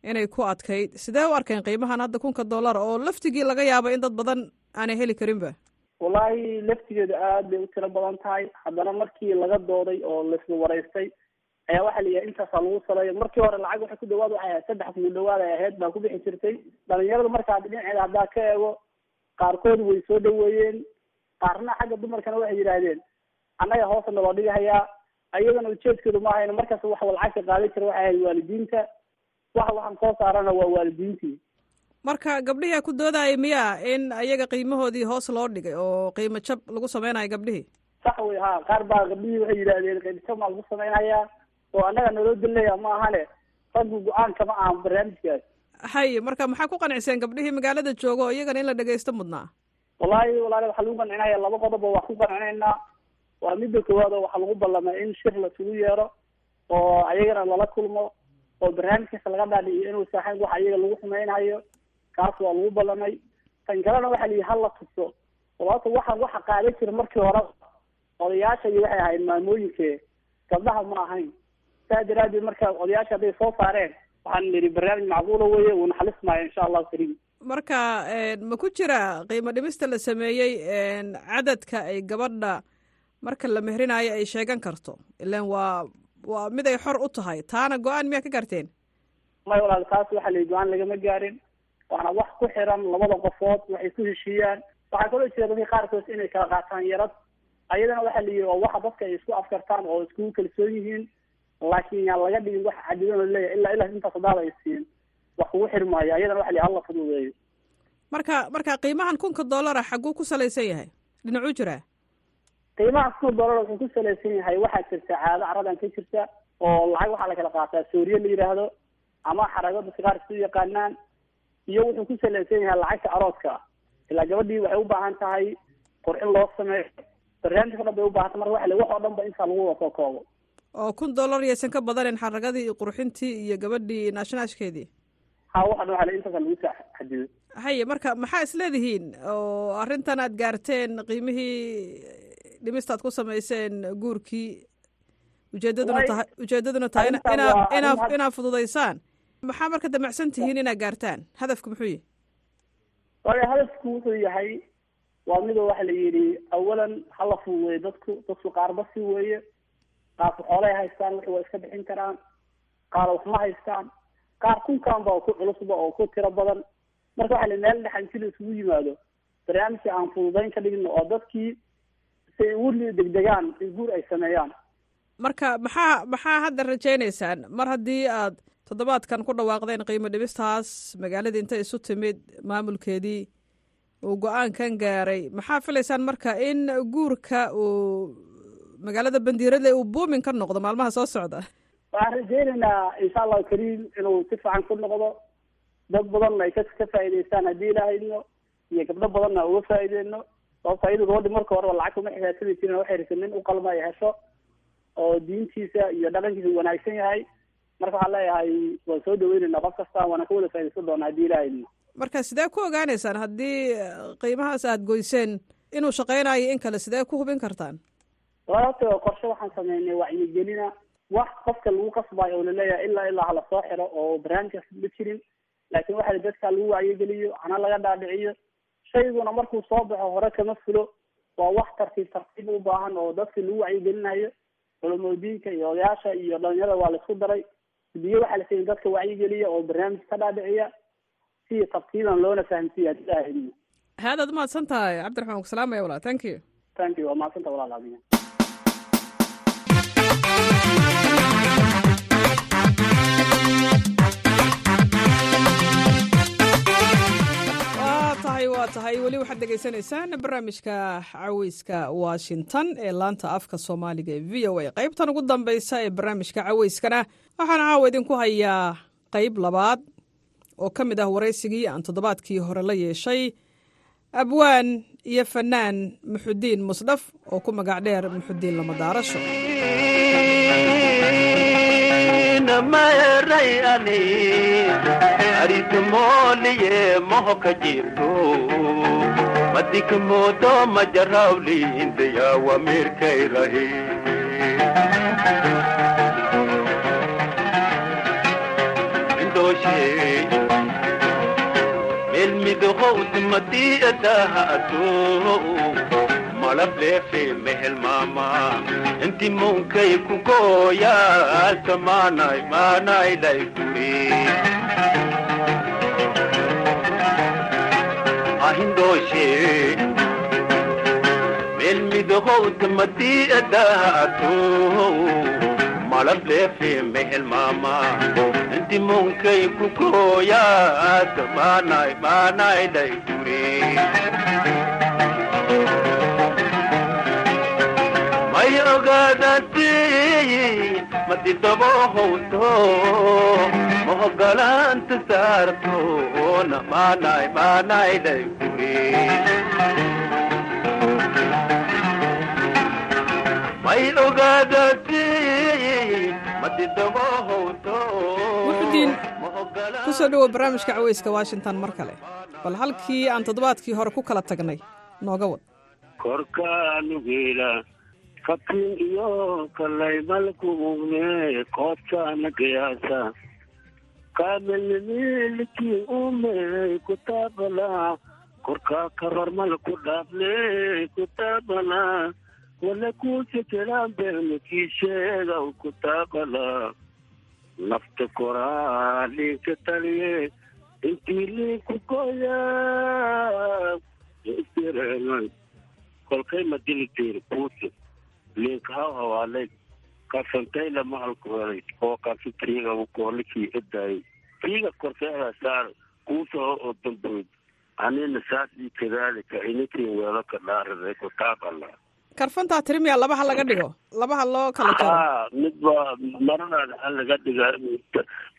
inay ku adkayd? Sidee u arkeen qiimahan hadda kunka dollar oo laftigii laga yaaba in dad badan aanay heli karinba? Wallaahi laftigeedu aad bay u tiro badan tahay. Haddana markii laga dooday oo laisla waraystay ayaa waxaa layihaha intaasaa lagu saleeyo markii hore lacag waxay ku dhawaad waxay ahayd saddex kun dhawaad ay ahayd baa ku bixi jirtay. Dhalinyaradu markaa dhinaceeda haddaa ka eego qaarkood way soo dhaweeyeen qaarna xagga dumarkana waxay yidhaahdeen annaga hoosa naloo dhigahayaa ayagana ujeedkeedu ma ahayn markaas waxa lacagta qaadan jira waxay ahayd waalidiinta. Waxa waxaan soo saarana waa waalidiintii. Marka gabdhihii ku doodaya miyaa in ayaga qiimahoodii hoos loo dhigay oo qiimo jab lagu sameynayo gabdhihii sax wey ha qaar baa gabdhihii waxay yidhaahdeen qiimo jab maa lagu sameynayaa oo annaga naloo daleeya ma ahane? Raggu go'aanka ma ahan barnaamijkaas. Hay marka maxaa ku qanciseen gabdhihii magaalada jooga oo iyagana in la dhegeysto mudnaa wallaahi walaali waxaa lagu qancinaya laba qodob oo wax ku qancinaynaa waa midda koowaad oo waxaa lagu ballamay in shir lasugu yeero oo ayagana lala kulmo oo barnaamijkaas laga dhaadhiciyo inuu saaxan wax ayaga lagu xumeynhayo kaas waa lagu ballamay. Tan kalena waxaa la yihi hala tuso. Sababta waxaan waxa qaadan jira markii hore. Odayaasha iyo waxay ahayd maamooyinke gabdhaha ma ahayn saa daraadeed marka odayaasha hadday soo saareen waxaan nidhi barnaamij macquula weye wuu naxalis maayo insha allahu kariim. Marka ma ku jira qiimo dhimista la sameeyey cadadka ay gabadha marka la mehrinayo ay sheegan karto? Ilan waa waa mid ay xor u tahay. Taana go'aan miyaa ka gaarteen? May walaal taas waxa la go'aan lagama gaarin. Waana wax ku xiran labada qofood waxay ku heshiiyaan. Waxaa kaloo jira dadka qaarkood inay kala qaataan yarad. Ayadana waxa la yihi waa waxa dadka ay isku afkartaan oo iskugu kalsoon yihiin laakiin yaan laga dhigin wax cadidan oo leeyahay. Ilaa ilaa intaas hadaada ay siin wax kugu xirmaayo ayadana waxa la alla fududeeyo. Marka marka qiimahan kunka dollara xaguu ku salaysan yahay. Dhinacuu jiraa qiimaha kunka dollar wuxuu ku salaysan yahay waxaa jirta caado caradan ka jirta oo lacag waxaa la kala qaataa. Sooriye la yidhaahdo ama xarago dadka qaar isu yaqaanaan. Iyo wuxuu ku salaysan yahay lacagta arooska ilaa gabadhii waxay u baahan tahay qurxin loo sameeyo. Barnaamijka dhan bay u baahanta marka waxa la wax oo dhan ba intaa lagu wada soo koobo oo kun dollar yaysan ka badanin xaragadii iyo qurxintii iyo gabadhii naashinaashkeedii ha waxa dhan waxa la intaasa lagu sa xadido haye marka maxaa isleedihiin oo arrintan aad gaarteen qiimihii dhimistaad ku samayseen guurkii. Ujeedaduna tahay ujeedaduna tahay inaa inaa inaa fududaysaan. Maxaa marka damacsan tihiin inaa gaartaan? Hadafku muxuu yihi waayo hadafku wuxuu yahay waa midoo waxa la yidhi awalan hala fududeeyo dadku dadku qaarba si weeye qaarku xoolay haystaan wixii waa iska bixin karaan. Qaar wax ma haystaan. Qaar kunkan ba ku culusba oo ku tiro badan. Marka waxa la meel dhexa inti la isugu yimaado. Barnaamijka aan fududayn ka dhigno oo dadkii si ay ugu degdegaan in guur ay sameeyaan. Marka maxaa maxaa hadda rajaynaysaan? Mar haddii aad toddobaadkan ku dhawaaqdeen qiimo dhimistaas magaaladii inta isu timid maamulkeedii uu go'aankan gaaray maxaa filaysaan marka in guurka uu magaalada bandiiradle uu buumin ka noqdo maalmaha soo socda. Waxaan rajaynaynaa insha allahu kariim inuu si fiican ku noqdo. Dad badanna ay ka faa'idaystaan haddii ilaahayno iyo gabdho badanna uga faa'iideyno sababto ayadu gabadhi marka horeba lacag kuma xisaabtami jirin waxay risa nin u qalma ay hesho oo diintiisa iyo dhaqankiisa wanaagsan yahay. Marka waxaan leeyahay waan soo dhaweynayna qof kasta waana ka wada faaidaysan doonaa haddii ilaahayno marka sidee ku ogaanaysaan haddii qiimahaas aad goyseen inuu shaqaynayo in kale sidee ku hubin kartaan sababto qorshe waxaan sameynay wacyigelina wax qofka lagu qasbayo oo la leeyahay ilaa ilaa hala soo xiro oo barnaamijkaas ma jirin. Laakiin waxa dadka lagu wacyigeliyo hana laga dhaadhiciyo shayguna markuu soo baxo hore kama fulo. Waa wax tartiib tartiib u baahan oo dadka lagu wacyigelinayo. Culamoodiinka iyo odayaasha iyo dhalinyarada waa la isku daray. Biyo waxaa la sameyn dadka wacyigeliya oo barnaamij ka dhaadhiciya. Si tartiiban loona fahamsiiya ilaahayno haadaad umahadsan tahay cabdiraxmaan kusalaamaya walaa thank you. Thank you. Waa mahadsanta walaal adiga tahay weli waxaad dhegaysanaysaan barnaamijka caweyska washington ee laanta afka soomaaliga ee v o a. Qaybtan ugu dambeysa ee barnaamijka caweyskana waxaan caawa idinku hayaa qayb labaad oo ka mid ah waraysigii aan toddobaadkii hore la yeeshay. Abwaan iyo fanaan muxudiin musdhaf oo ku magac dheer muxudiin lamadaarasho. Arismooliye mohoka jirto madikmoodo majarawliindeya wamirkairahi indoshe melmidohowt madiadahato malableefe mehelmama inti munkay kugoyaalta maanay maanaylaykuri ahindoshe melmidohowt madiadahato malableefe mehelmama inti munkay kugoyaalta maanay maanaylaykuri may ogaadati madidabohowto mahogalaanta saarto may muxudiin ku soo dhowow barnaamijka caweyska washington mar kale bal halkii aan toddobaadkii hore ku kala tagnay nooga wad korkaanugeela katin iyo kalaymalku ugne koodkaana gayaasa kaamilnimiliki ume kutabala. Korkaa kabarmal ku dhaafne kutabala. Wala kusekelambeene kiisheega kutabala nafta koraa liinka taliye intii liinku goya istireenay kolkay madiliteeri puuti liinka haw hawaalay kasantayla mahalkuhelay oo kasi kiiga koollikii edaayay kiiga korkeeda saar kuusoo oo damboyd anina saasii kadaalika ininkii weelo ka dhaariday kutaabala karfantaa tirimiya labaha laga dhigo? Labaha loo kala jaro? Midba maradaada ha laga dhiga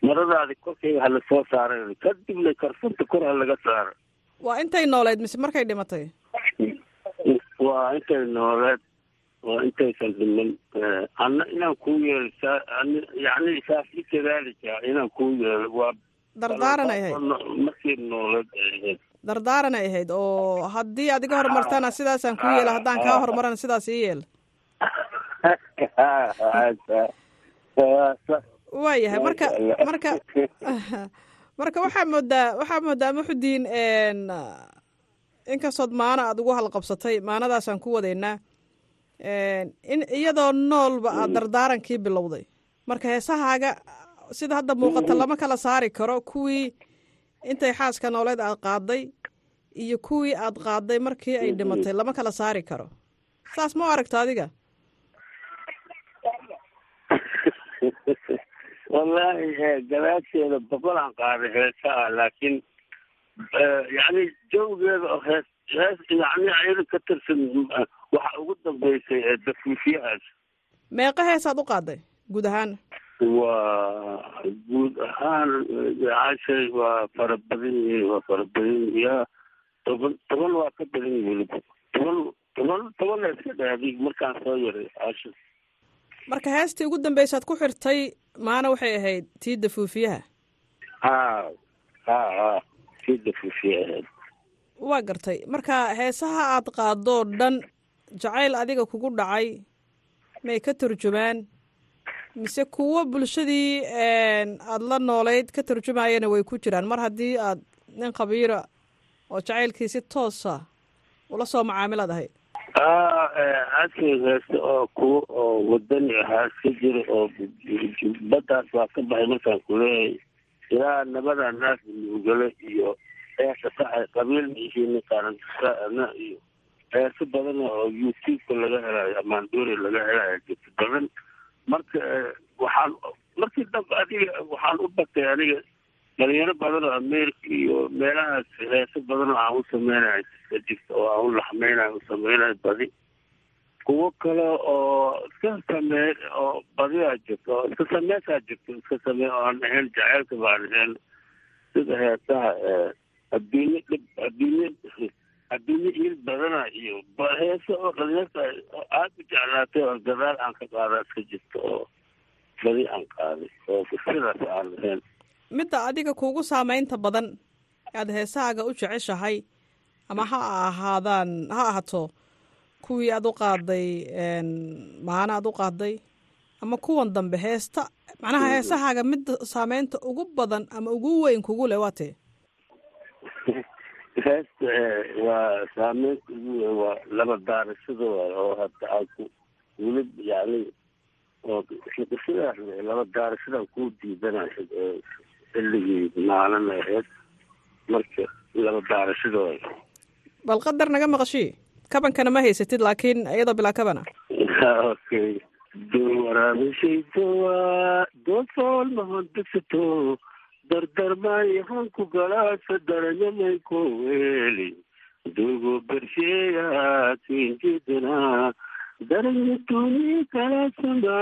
maradaadi korkeyga ha la soo saaray kadibna karfanta kor ha laga saara waa intay nooleed mise markay dhimatay? Waa intay nooleed waa intaysan dhiman anna inaan kuu yeelo saa ani yacni saasi kadaalika inaan kuu yeelo waa dardaaran ay ahayd markii nooleed ay ahayd dardaaran ay ahayd oo haddii aad iga horumartana sidaasaan kuu yeela haddaan kaa horumarana sidaas ii yeel waa yahay marka marka marka waxaa moodaa waxaa moodaa muxudiin inkastood maano aada ugu halqabsatay maanadaasaan ku wadaynaa in iyadoo noolba aad dardaarankii bilowday. Marka heesahaaga sida hadda muuqata lama kala saari karo kuwii intay xaaska nooleed aad qaaday iyo kuwii aad qaaday markii ay dhimatay lama kala saari karo. Saas ma u aragta adiga? Wallaahi gadaasheeda boqol aan qaaday heesa ah laakiin yacni jawgeeda oo hees hees yacni ayada ka tirsan waxa ugu dambeysay ee dafuufyahaas meeqa heesaad u qaaday guud ahaan? Waa guud ahaan cashay waa fara badan yihiin waa fara badan yaa toban toban waa ka badan weliba toban toban toban iska dhaadig markaan soo yaray casha marka heestii ugu dambeysaad ku xirtay maana waxay ahayd tii dafuufiyaha ha ha ha tii dafuufiya ahayd waa gartay. Marka heesaha aad qaadoo dhan jacayl adiga kugu dhacay may ka turjumaan. Mise kuwo bulshadii aada la noolayd ka turjumayana way ku jiraan. Mar haddii aad nin khabiira oo jacaylkii si toosa ula soo macaamilaad ahayd. Askay heeste oo kuwa oo wadani ahaa ka jira oo baddaas waa ka baxay markaan kuleeyahay ilaa nabada naas nuugale iyo heesa saxay qabiilna ihiina qaranana iyo heeso badan oo youtube-ka laga helayo amaandoori laga helayo jirta badan. Marka waxaan markii dambe adiga waxaan u batay aniga dhalinyaro badan oo america iyo meelahaas heeso badan oo aan u sameynayo ka jirta oo aan u laxmeynayo u sameynayo badi. Kuwo kale oo iska samee oo badiyaa jirta oo iska sameesaa jirta iska samee oo aan ahayn jaceylka baan ahayn. Sida heesaha adduunye il badana iyo heese oo dhalinyarta aada u jeclaatay oo gadaal aan ka qaada iska jirta oo badi aan qaaday oo sidaas aan ahayn midda adiga kuugu saameynta badan aada heesahaaga u jeceshahay ama ha ahaadaan ha ahaato kuwii aada u qaaday maana aada u qaaday ama kuwan dambe heesta. Macnaha heesahaaga midda saameynta ugu badan ama ugu weyn kugu leh waa tee heesta waa saameynta ugu weyn waa laba daarashada oo hadda aan ku welib yani oo sidaas laba daarashadan kuu diidanayo xilligii maalin ahayd marka laba daarashada bal qadar naga maqashii? Kabankana ma haysatid laakiin iyadoo bilaa kabana. Okay dowarabashaydowa doofool mahondesato dardarmaayahan ku galaasa daranyamay ko weeli dogo bersheeya kinjidana daranyatuni kalasama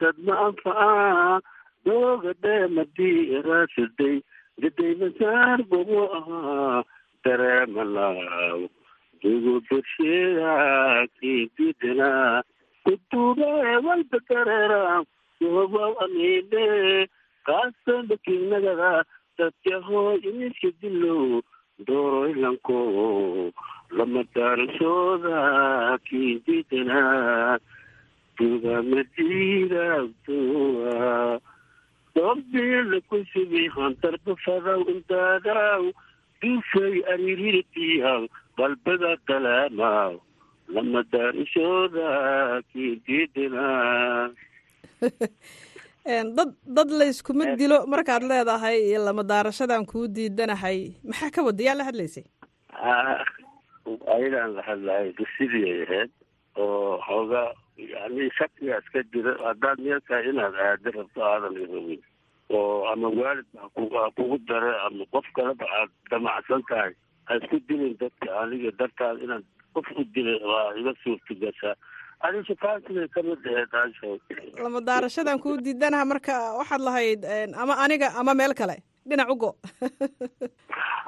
dadma anfaca dooga dheemadii raasiday gaday masaar bomo ahaa dareemalaaw dogo bersheeya kinjidana kutuube walba dareera yohobaw amiine kaasambakilnagada dadyaho imisha dilow dooroylanko lama daarashooda kiididana dugamadiraabtoa doobbeela ku subi hantarba fadaw indaadaw duufay aririrtiyaw qalbada dalaamaw lama daarishooda kidiidinaa dad dad layskuma dilo markaad leedahay lama daarashadan kuu diidanahay maxaa ka wada yaa la hadlaysay? Ayagaan la hadlahay sidii ay ahayd oo xoogaa yani shakigaas ka jira haddaad meelkaa inaad aado rabto aadan irabin oo ama waalid ha kugu dare ama qof kaleba aad damacsan tahay ha isku dilin dadka aniga dartaad inaad qof u dilay waa iga suurtagashaa lama daarashadan kuu diidanaha marka waxaad lahayd ama aniga ama meel kale. Dhinac u go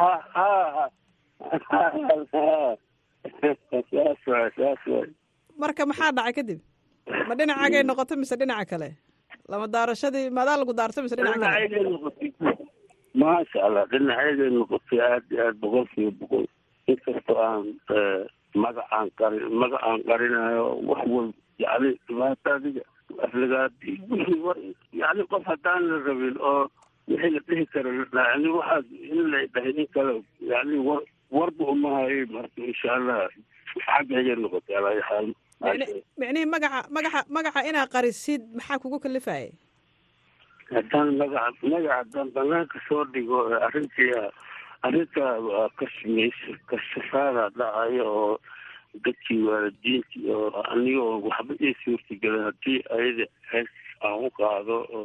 ha ha. Saas waay saas waay marka maxaa dhacay kadib? Ma dhinacagay noqoto mise dhinaca kale? Lama daarashadii maadaa lagu daarto mise dhinaca maasha allah dhinacayday noqotay aad iyo aad boqol. Kiiba boqol inkastoo aan magacaan qari magacaan qarinayo wax wal yani dhibaata adiga aflagaadi wixii yani qof haddaan la rabin oo wixii la dhihi karo yani waxaas in la dhahay in kale yani war warba uma hayay marka insha allah xaggayay noqotay alaa xaal? Micnihii magaca magaca magaca inaa qarisid maxaa kugu kalifayay haddaan magaca magaca haddaan banaanka soo dhigo arrintii arrinta kasmays kashafaada dhacayo oo dadkii waalidiintii oo anigoo waxba ii suurtagelin haddii ayada hees aan u qaado oo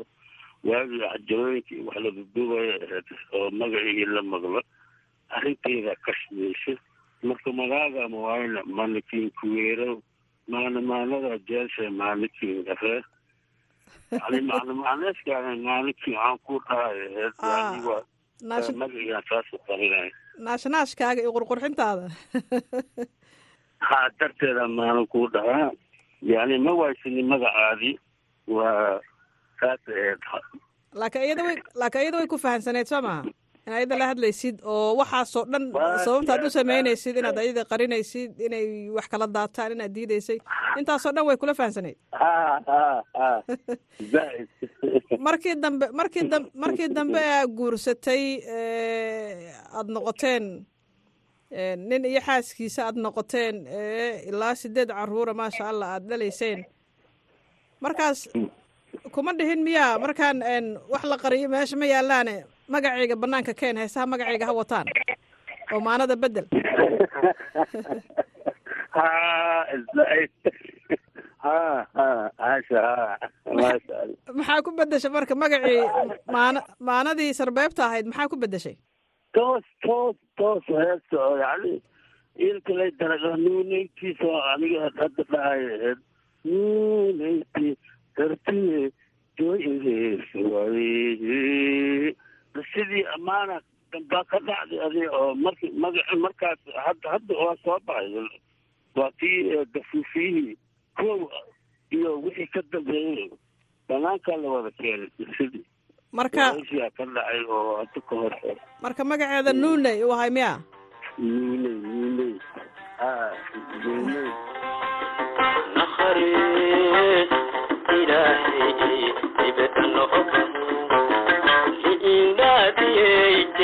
waagii cajalooyinkii wax la duduubaya ahayd oo magaciigii la maqlo. Arrinteeda kashmayso marka magaaga mawaayna maanikin kuweerow maana maanada jeesha maanikin afee yani macna macneeskaaga maanikin aan ku dhahay ahayd naashnaashkaaga iyo qurqurxintaada. Ha darteeda maana ku dhahaa yani ma waysini magacaadii waa saas ahayd laakiin iyada way iyada way ku fahamsaneyd soo maha in ayada la hadlaysid oo waxaasoo dhan sababtaad u samaynaysid inaad ayada qarinaysid inay wax kala daataan inaad diidaysay. Intaasoo dhan way kula fahamsaneyd markii dambe markii dambe markii dambe aa guursatay aada noqoteen nin iyo xaaskiisa aada noqoteen ilaa sideed caruura maasha allah aada dhalayseen. Markaas kuma dhihin miyaa? Markaan wax la qariyo meesha ma yaalaane magacayga banaanka keen heesaha magacayga ha wataan. Oo maanada bedel. Maxaa ku bedeshay marka magacii maana maanadii sarbeebta ahayd maxaa ku bedeshay? Toos toos toos heesta oo yani ilkalay daraga nuunaytiisa oo aniga hadda dhahay ahayd nuunayti dartiye joygeeswaye sidii ammaana dambaa ka dhacday adi oo mark madax markaas hadda hadda waa soo baxay. Waa kii eh, gafuufiyihii kow iyo wixii ka dambeeyey. Banaankaa la wada keenay sidii. Marka heshiyaa ka dhacay oo hadda ka hor marka magaceeda nuuney uu ahay miya nuuney nuuney nuuney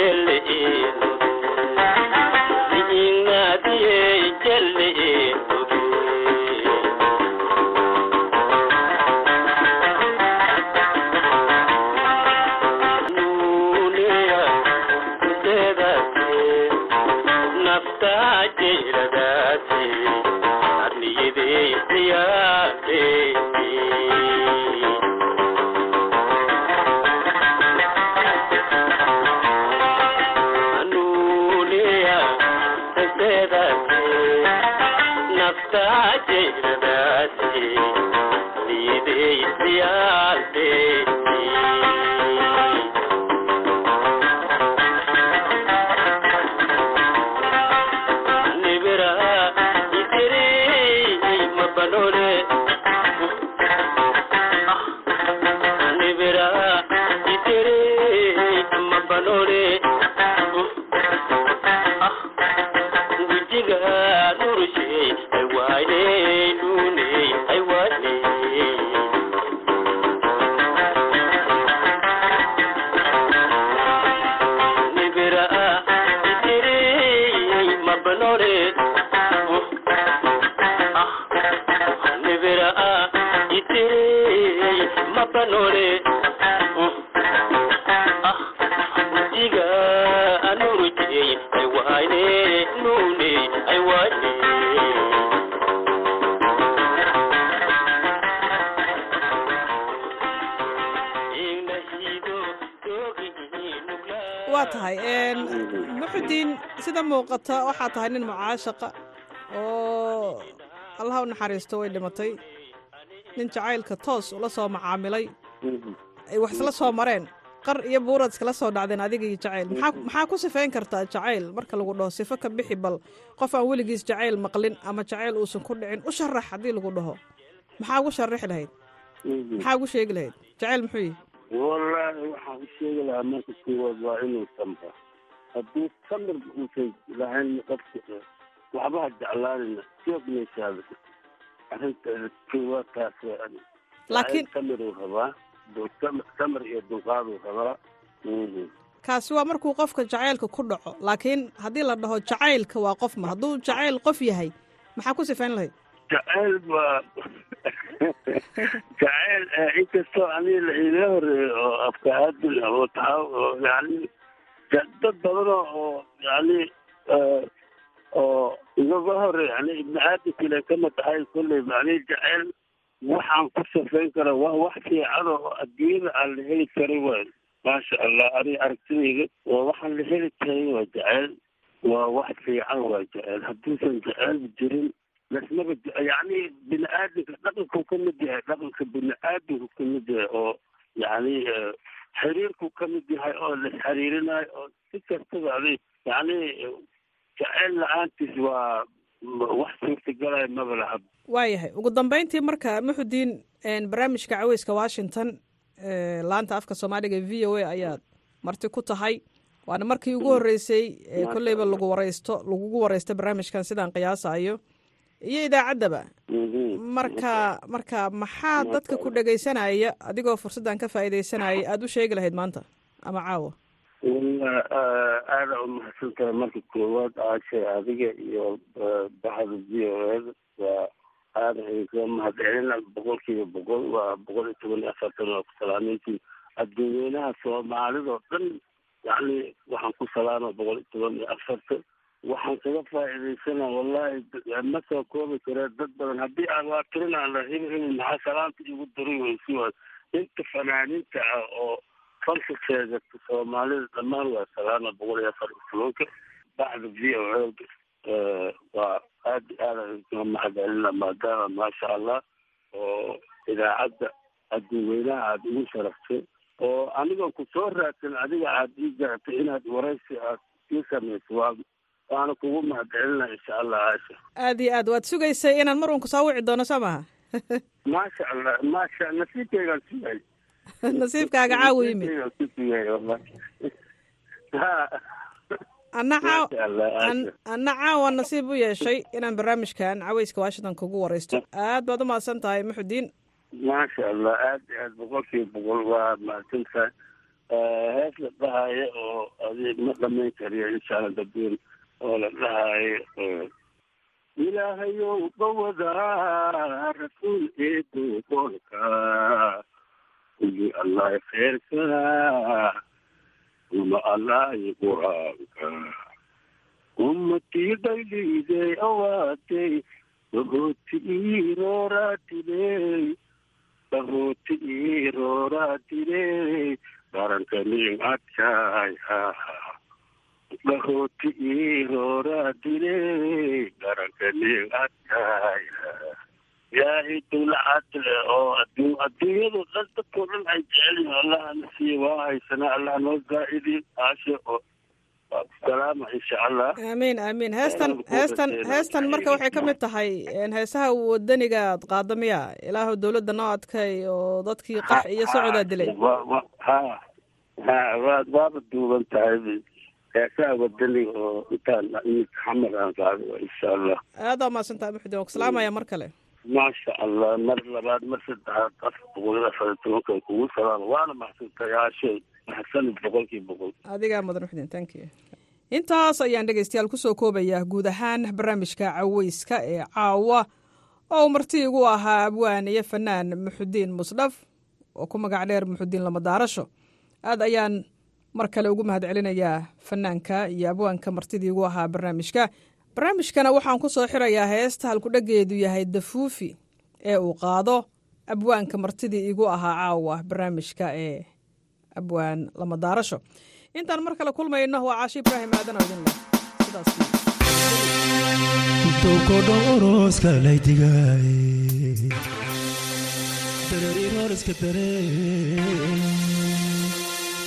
Lily. Muuqata. Waxaa tahay nin mucaashaqa oo allaha u naxariisto way dhimatay. Nin jacaylka toos ula soo macaamilay. Ay wax isla soo mareen. Qar iyo buurad iskala soo dhacdeen adiga iyo jacayl maxaa maxaa ku sifayn kartaa jacayl marka lagu dhaho sifo ka bixi bal qof aan weligiis jacayl maqlin ama jacayl uusan ku dhicin u sharax haddii lagu dhaho. Maxaa ugu sharaxi lahayd? Maxaa ugu sheegi lahayd? Jacayl muxuu yihi wallaahi waxaan u sheegi lahaa marka koowaad waa inuu samra hadduu samir uusan lahayn qofka waxba ha jeclaanina joogmaysaada arrinta koowaad taas Laakiin- samiruu rabaa samir- iyo dulqaaduu rabaa. Mhm. kaasi waa markuu qofka jacaylka ku dhaco laakiin haddii la dhaho jacaylka waa qof ma hadduu jacayl qof yahay maxaa ku sifayn lahayd? Jacayl waa jacayl eh, inkastoo aniga la iila horeeyo oo afkaadil ah oo taxaw oo yani dad badan oo yani eh, oo igaga hore yani ibni aadamkile kama tahay kolley yani jacayl waxaan ku safayn kara waa wax fiican oo adduunyada aan la heli karin waay. Maasha allah ani aragtidayda waa waxaan la heli karin waa jacayl waa wax fiican waa jacayl. Hadduusan jacayl jirin lasmaba yani bini aadamka dhaqanku ka mid yahay dhaqanka bini aadamku ka mid yahay oo yani eh, xiriirku ka mid yahay oo la xiriirinayo oo si kastaba aday yani jacayl la'aantiis waa wax suurtagalaya maba laha. Waayahay ugu dambeyntii marka muxudiin barnaamijka caweyska washington laanta afka soomaaliga v o a ayaad marti ku tahay. Waana markii ugu horreysay ee kolleyba lagu wareysto lagugu wareysto barnaamijkan sidaan qiyaasayo iyo idaacaddaba. Marka marka maxaa dadka ku dhegaysanaya adigoo fursaddan ka faa'iidaysanaya? Aada u sheegi lahayd maanta ama caawa aada umahadsan tahay marka koowaad aashay adiga iyo baxda v o eda waa aada idinkaga mahadcelina boqolkiiba boqol waa boqol iyo toban iyo afartan waa ku salaameyntiin adduunyeynaha soomaalidoo dhan yacni waxaan ku salaama boqol iyo toban iyo afartan waxaan kaga faa'iidaysana wallahi ma soo koobi karee dad badan. Haddii aan waa tirin aan la heli helin maxaa salaanta igu dari weysi waa inta fanaaniinta ah oo falka sheegata soomaalida dhammaan waa salaama boqol iyo afar iyo tobanka bacda v o eda waa aad iyo aad aan idinkaga mahadcelina maadaama maasha allah oo idaacadda adduuweynaha aada igu sharaftay oo aniga ku soo raadsan adiga aada ii garatay inaad waraysi aad ii samayso waa waana kugu mahadcelina insha allah aasha. Aad iyo aad waad sugaysay inaan mar uun ku soo wici doono soo maha maasha allah maasha nasiibkaygaan sugay nasiibkaaga caawa yimid. ha anna caaw anna caawa nasiib u yeeshay inaan barnaamijkan caweyska washington kugu wareysto. Aad baad u mahadsan tahay muxudiin. Maasha allah aad iyo aad boqolkiiba boqol waa mahadsantahay. Hees la dhahaayo oo adi ma dhamayn kariyo insha allah dabiin oo la dhahaayo eh, ilaahayow bawadaa rasuul eedu qolka kulli allah kheerka uma allah quraanka ummatii dhayliiday awaatay bahooti iirooraatidey bahooti iirooraatidey barankanin adkaaya bahooti iirooraatidey barankanin adkaaya ilaahay dawla cadle oo adduun adduunyadu dhan dadkoo dhan ay jecel yihiin allahna siiye waa haysanaa allah noo zaa'idi aashe oo salaama insha allah aamiin aamiin heestan heestan heestan marka waxay ka mid tahay heesaha wadaniga aad qaado miya ilaahu dowladda noo adkay oo dadkii qax iyo socodaa dilay. ha ha waa waaba duuban tahay heesaha wadaniga oo intaan iminka xamar aan qaado insha allah aad waa mahadsan tahay muxudiin waan ku salaamaya mar kale maasha allah mar labaad mar saddexaad afar boqol iyo afar iyo tobanka kugu salaama waana maxsantahay aashay maxsanid boqolkiiba boqol adigaa mudan muxudiin thank you. intaas ayaan dhegaystayaal ku soo koobayaa guud ahaan barnaamijka caweyska ee caawa oo marti igu ahaa abwaan iyo fanaan muxudiin musdhaf oo ku magac dheer muxudiin lamadaarasho aad ayaan mar kale ugu mahad celinayaa fanaanka iyo abwaanka martidii igu ahaa barnaamijka. Barnaamijkana waxaan ku soo xirayaa heesta halkudhageedu yahay dafuufi ee uu qaado abwaanka martidii igu ahaa caawa barnaamijka ee abwaan lamadaarasho intaan mar kale kulmayno waa caashi ibraahim aadan oo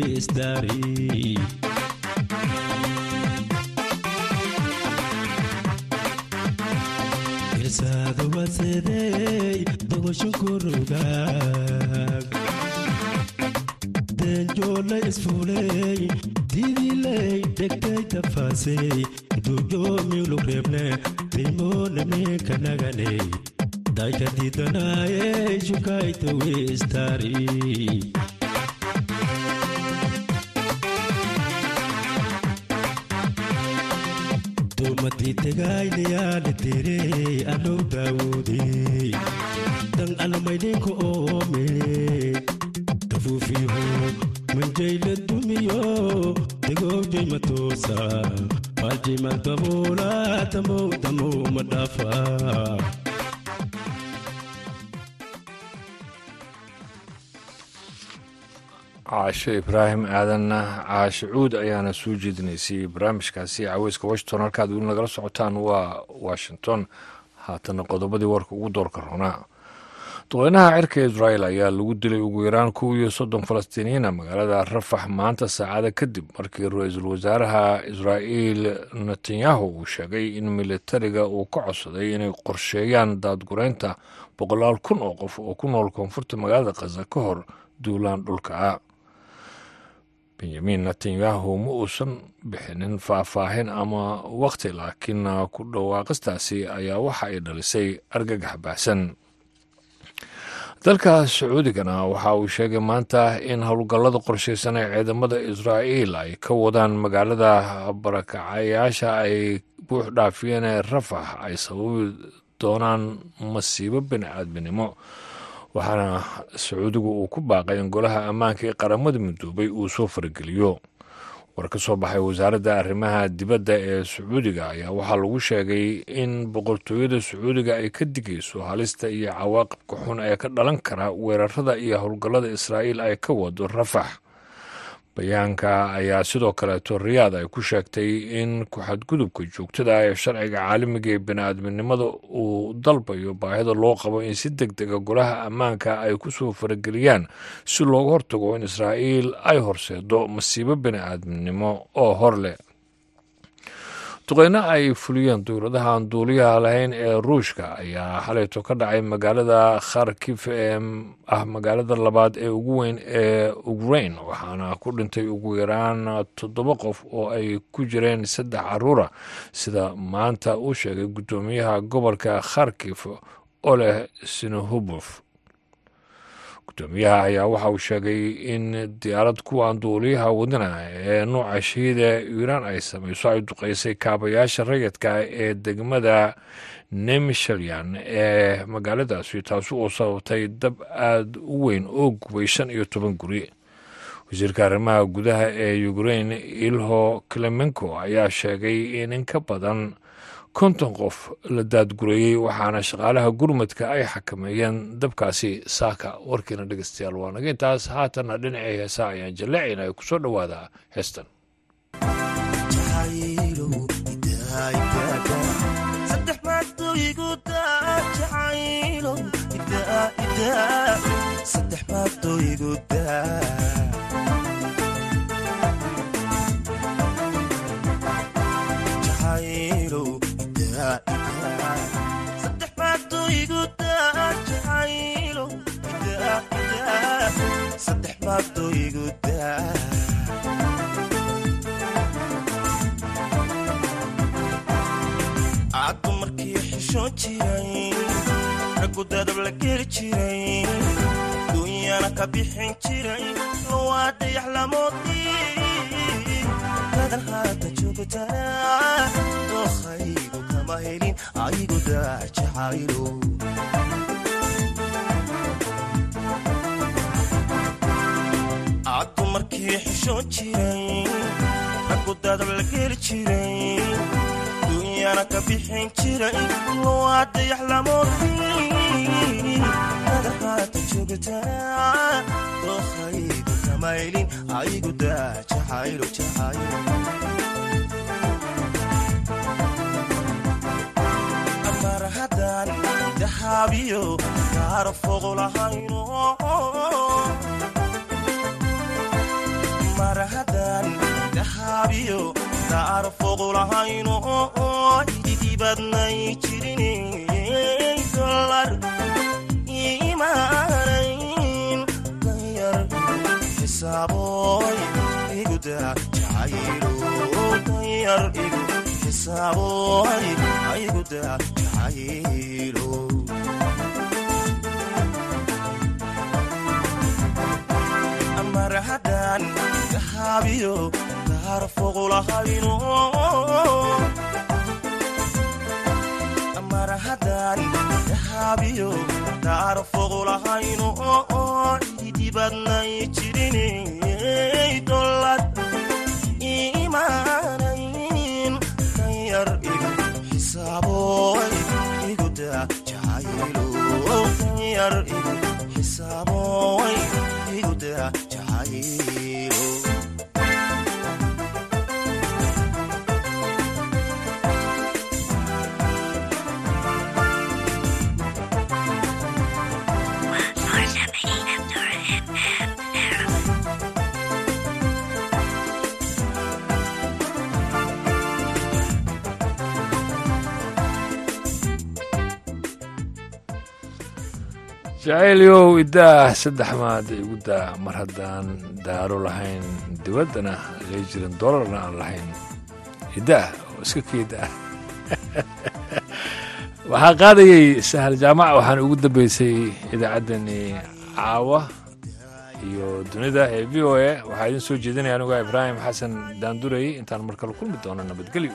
dowlaadeenata caashe ibraahim aadanna caashe cuud ayaana soo jeedinaysay barnaamijkaasi caweyska washington halkaad weli nagala socotaan waa washington. Haatana qodobadii warka ugu doorka roonaa duqeynaha cirka israel ayaa lagu dilay ugu yaraan kow iyo soddon falastiiniyiina magaalada rafax maanta saacada kadib markii ra'iisul wasaaraha israa'iil netanyahu uu sheegay in militariga uu ka codsaday inay qorsheeyaan daadgureynta boqolaal kun oo qof oo ku nool koonfurta magaalada khaza ka hor duulaan dhulka. Benyamin netanyahu ma uusan bixinin faahfaahin ama wakhti laakiin ku dhawaaqistaasi ayaa waxa ay dhalisay argagax baahsan dalka sacuudigana waxa uu sheegay maanta in howlgallada qorshaysan ee ciidamada israa'iil ay ka wadaan magaalada barakacayaasha ay buux dhaafiyeen ee rafax ay sababi doonaan masiibo bini aadminimo waxaana sacuudigu uu ku baaqay in golaha ammaanka ee qaramada midoobay uu soo farageliyo war ka soo baxay wasaaradda arrimaha dibadda ee sacuudiga ayaa waxaa lagu sheegay in boqortooyada sacuudiga ay ka digayso halista iyo cawaaqibka xun ee ka dhalan kara weerarada iyo howlgallada israa'iil ay ka wado rafax bayaanka ayaa sidoo kaleeto riyaad ay ku sheegtay in ku-xadgudubka joogtada ah ee sharciga caalamiga ee bini-aadminimada uu dalbayo baahida loo qabo in si deg dega golaha ammaanka ay ku soo farageliyaan si looga hortago in israa'iil ay horseedo masiibo bini-aadminimo oo hor leh duqeyno ay fuliyeen dowladaha aan duuliyaha lahayn ee ruushka ayaa xalayto ka dhacay magaalada kharkif ee ah magaalada labaad ee ugu weyn ee ukrain waxaana ku dhintay ugu yaraan toddoba qof oo ay ku jireen saddex caruura. Sida maanta uu sheegay guddoomiyaha gobolka kharkif oleh sinohubof gudoomiyaha ayaa waxa uu sheegay in diyaarad kuwan duuliyaha wadana ee nuuca shahiida iiraan ay samayso ay duqeysay kaabayaasha rayidka ee degmada nemishalyan ee magaaladaasi taasi oo sababtay dab aada u weyn oo gubay shan iyo toban guri. Wasiirka arrimaha gudaha ee ukrain ilho klemenko ayaa sheegay in in ka badan konton qof la daadgureeyey waxaana shaqaalaha gurmadka ay xakameeyeen dabkaasi saaka. Warkiina dhegeystayaal waa naga intaas haatanna dhinacii heesaa ayaan jalleecayna ay ku soo dhowaadaa heestan joogtaa dookhaygu kama helin aygu daa jacaylo markii xishoon jiray raggu dadab la geli jiray duunyana ka bixin jiray lowaa dayax lamoodii dadan haata joogtaa dookhaygu kama helin aygu daa jacaylo jacaylo mar haddaan dahaabiyo kaara fogo lahayno mar haddaan dahaabiyo kaara fogo lahayno idibadnay jirin dolar imaanayn danyar xisaaboy iguda jacaylo danyar igu xisaaboy iguda jacaylo haddaan dahaabiyo kaara fogo lahayno mar haddaan dahaabiyo kaara fogo lahayno idibadnay jirin dolad imaanayn danyar igu xisaaboy iguda jacaylo danyar igu xisaaboy iguda jacaylo jacaylyow idaah saddex maad igu daa mar haddaan daaro lahayn dibaddana lee jirin dolarna aan lahayn. Idaah oo iska keeda ah waxaa qaadayay sahal jaamac waxaana ugu dambeysay idaacaddani caawa iyo dunida ee v o a. Waxaa idin soo jeedinaya anuga ibraahim xasan daandurey intaan mar kale kulmi doono nabadgelyo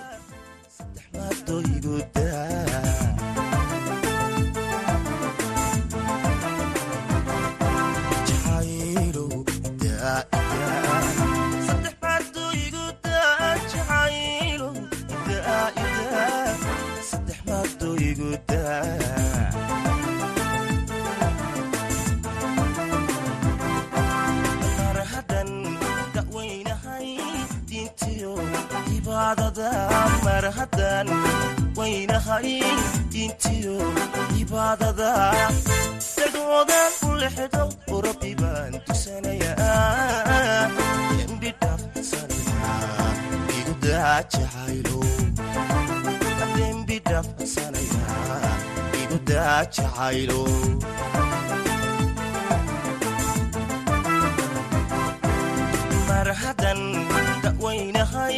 mar haddaan waynahay diintiyo cibaadada dagoodan u lexdo rabbi baan tusanayaa dembi dhaafsanaya igu daa jacaylo dembi dhaafsanaya igu daa jacaylo mar haddan dawaynahay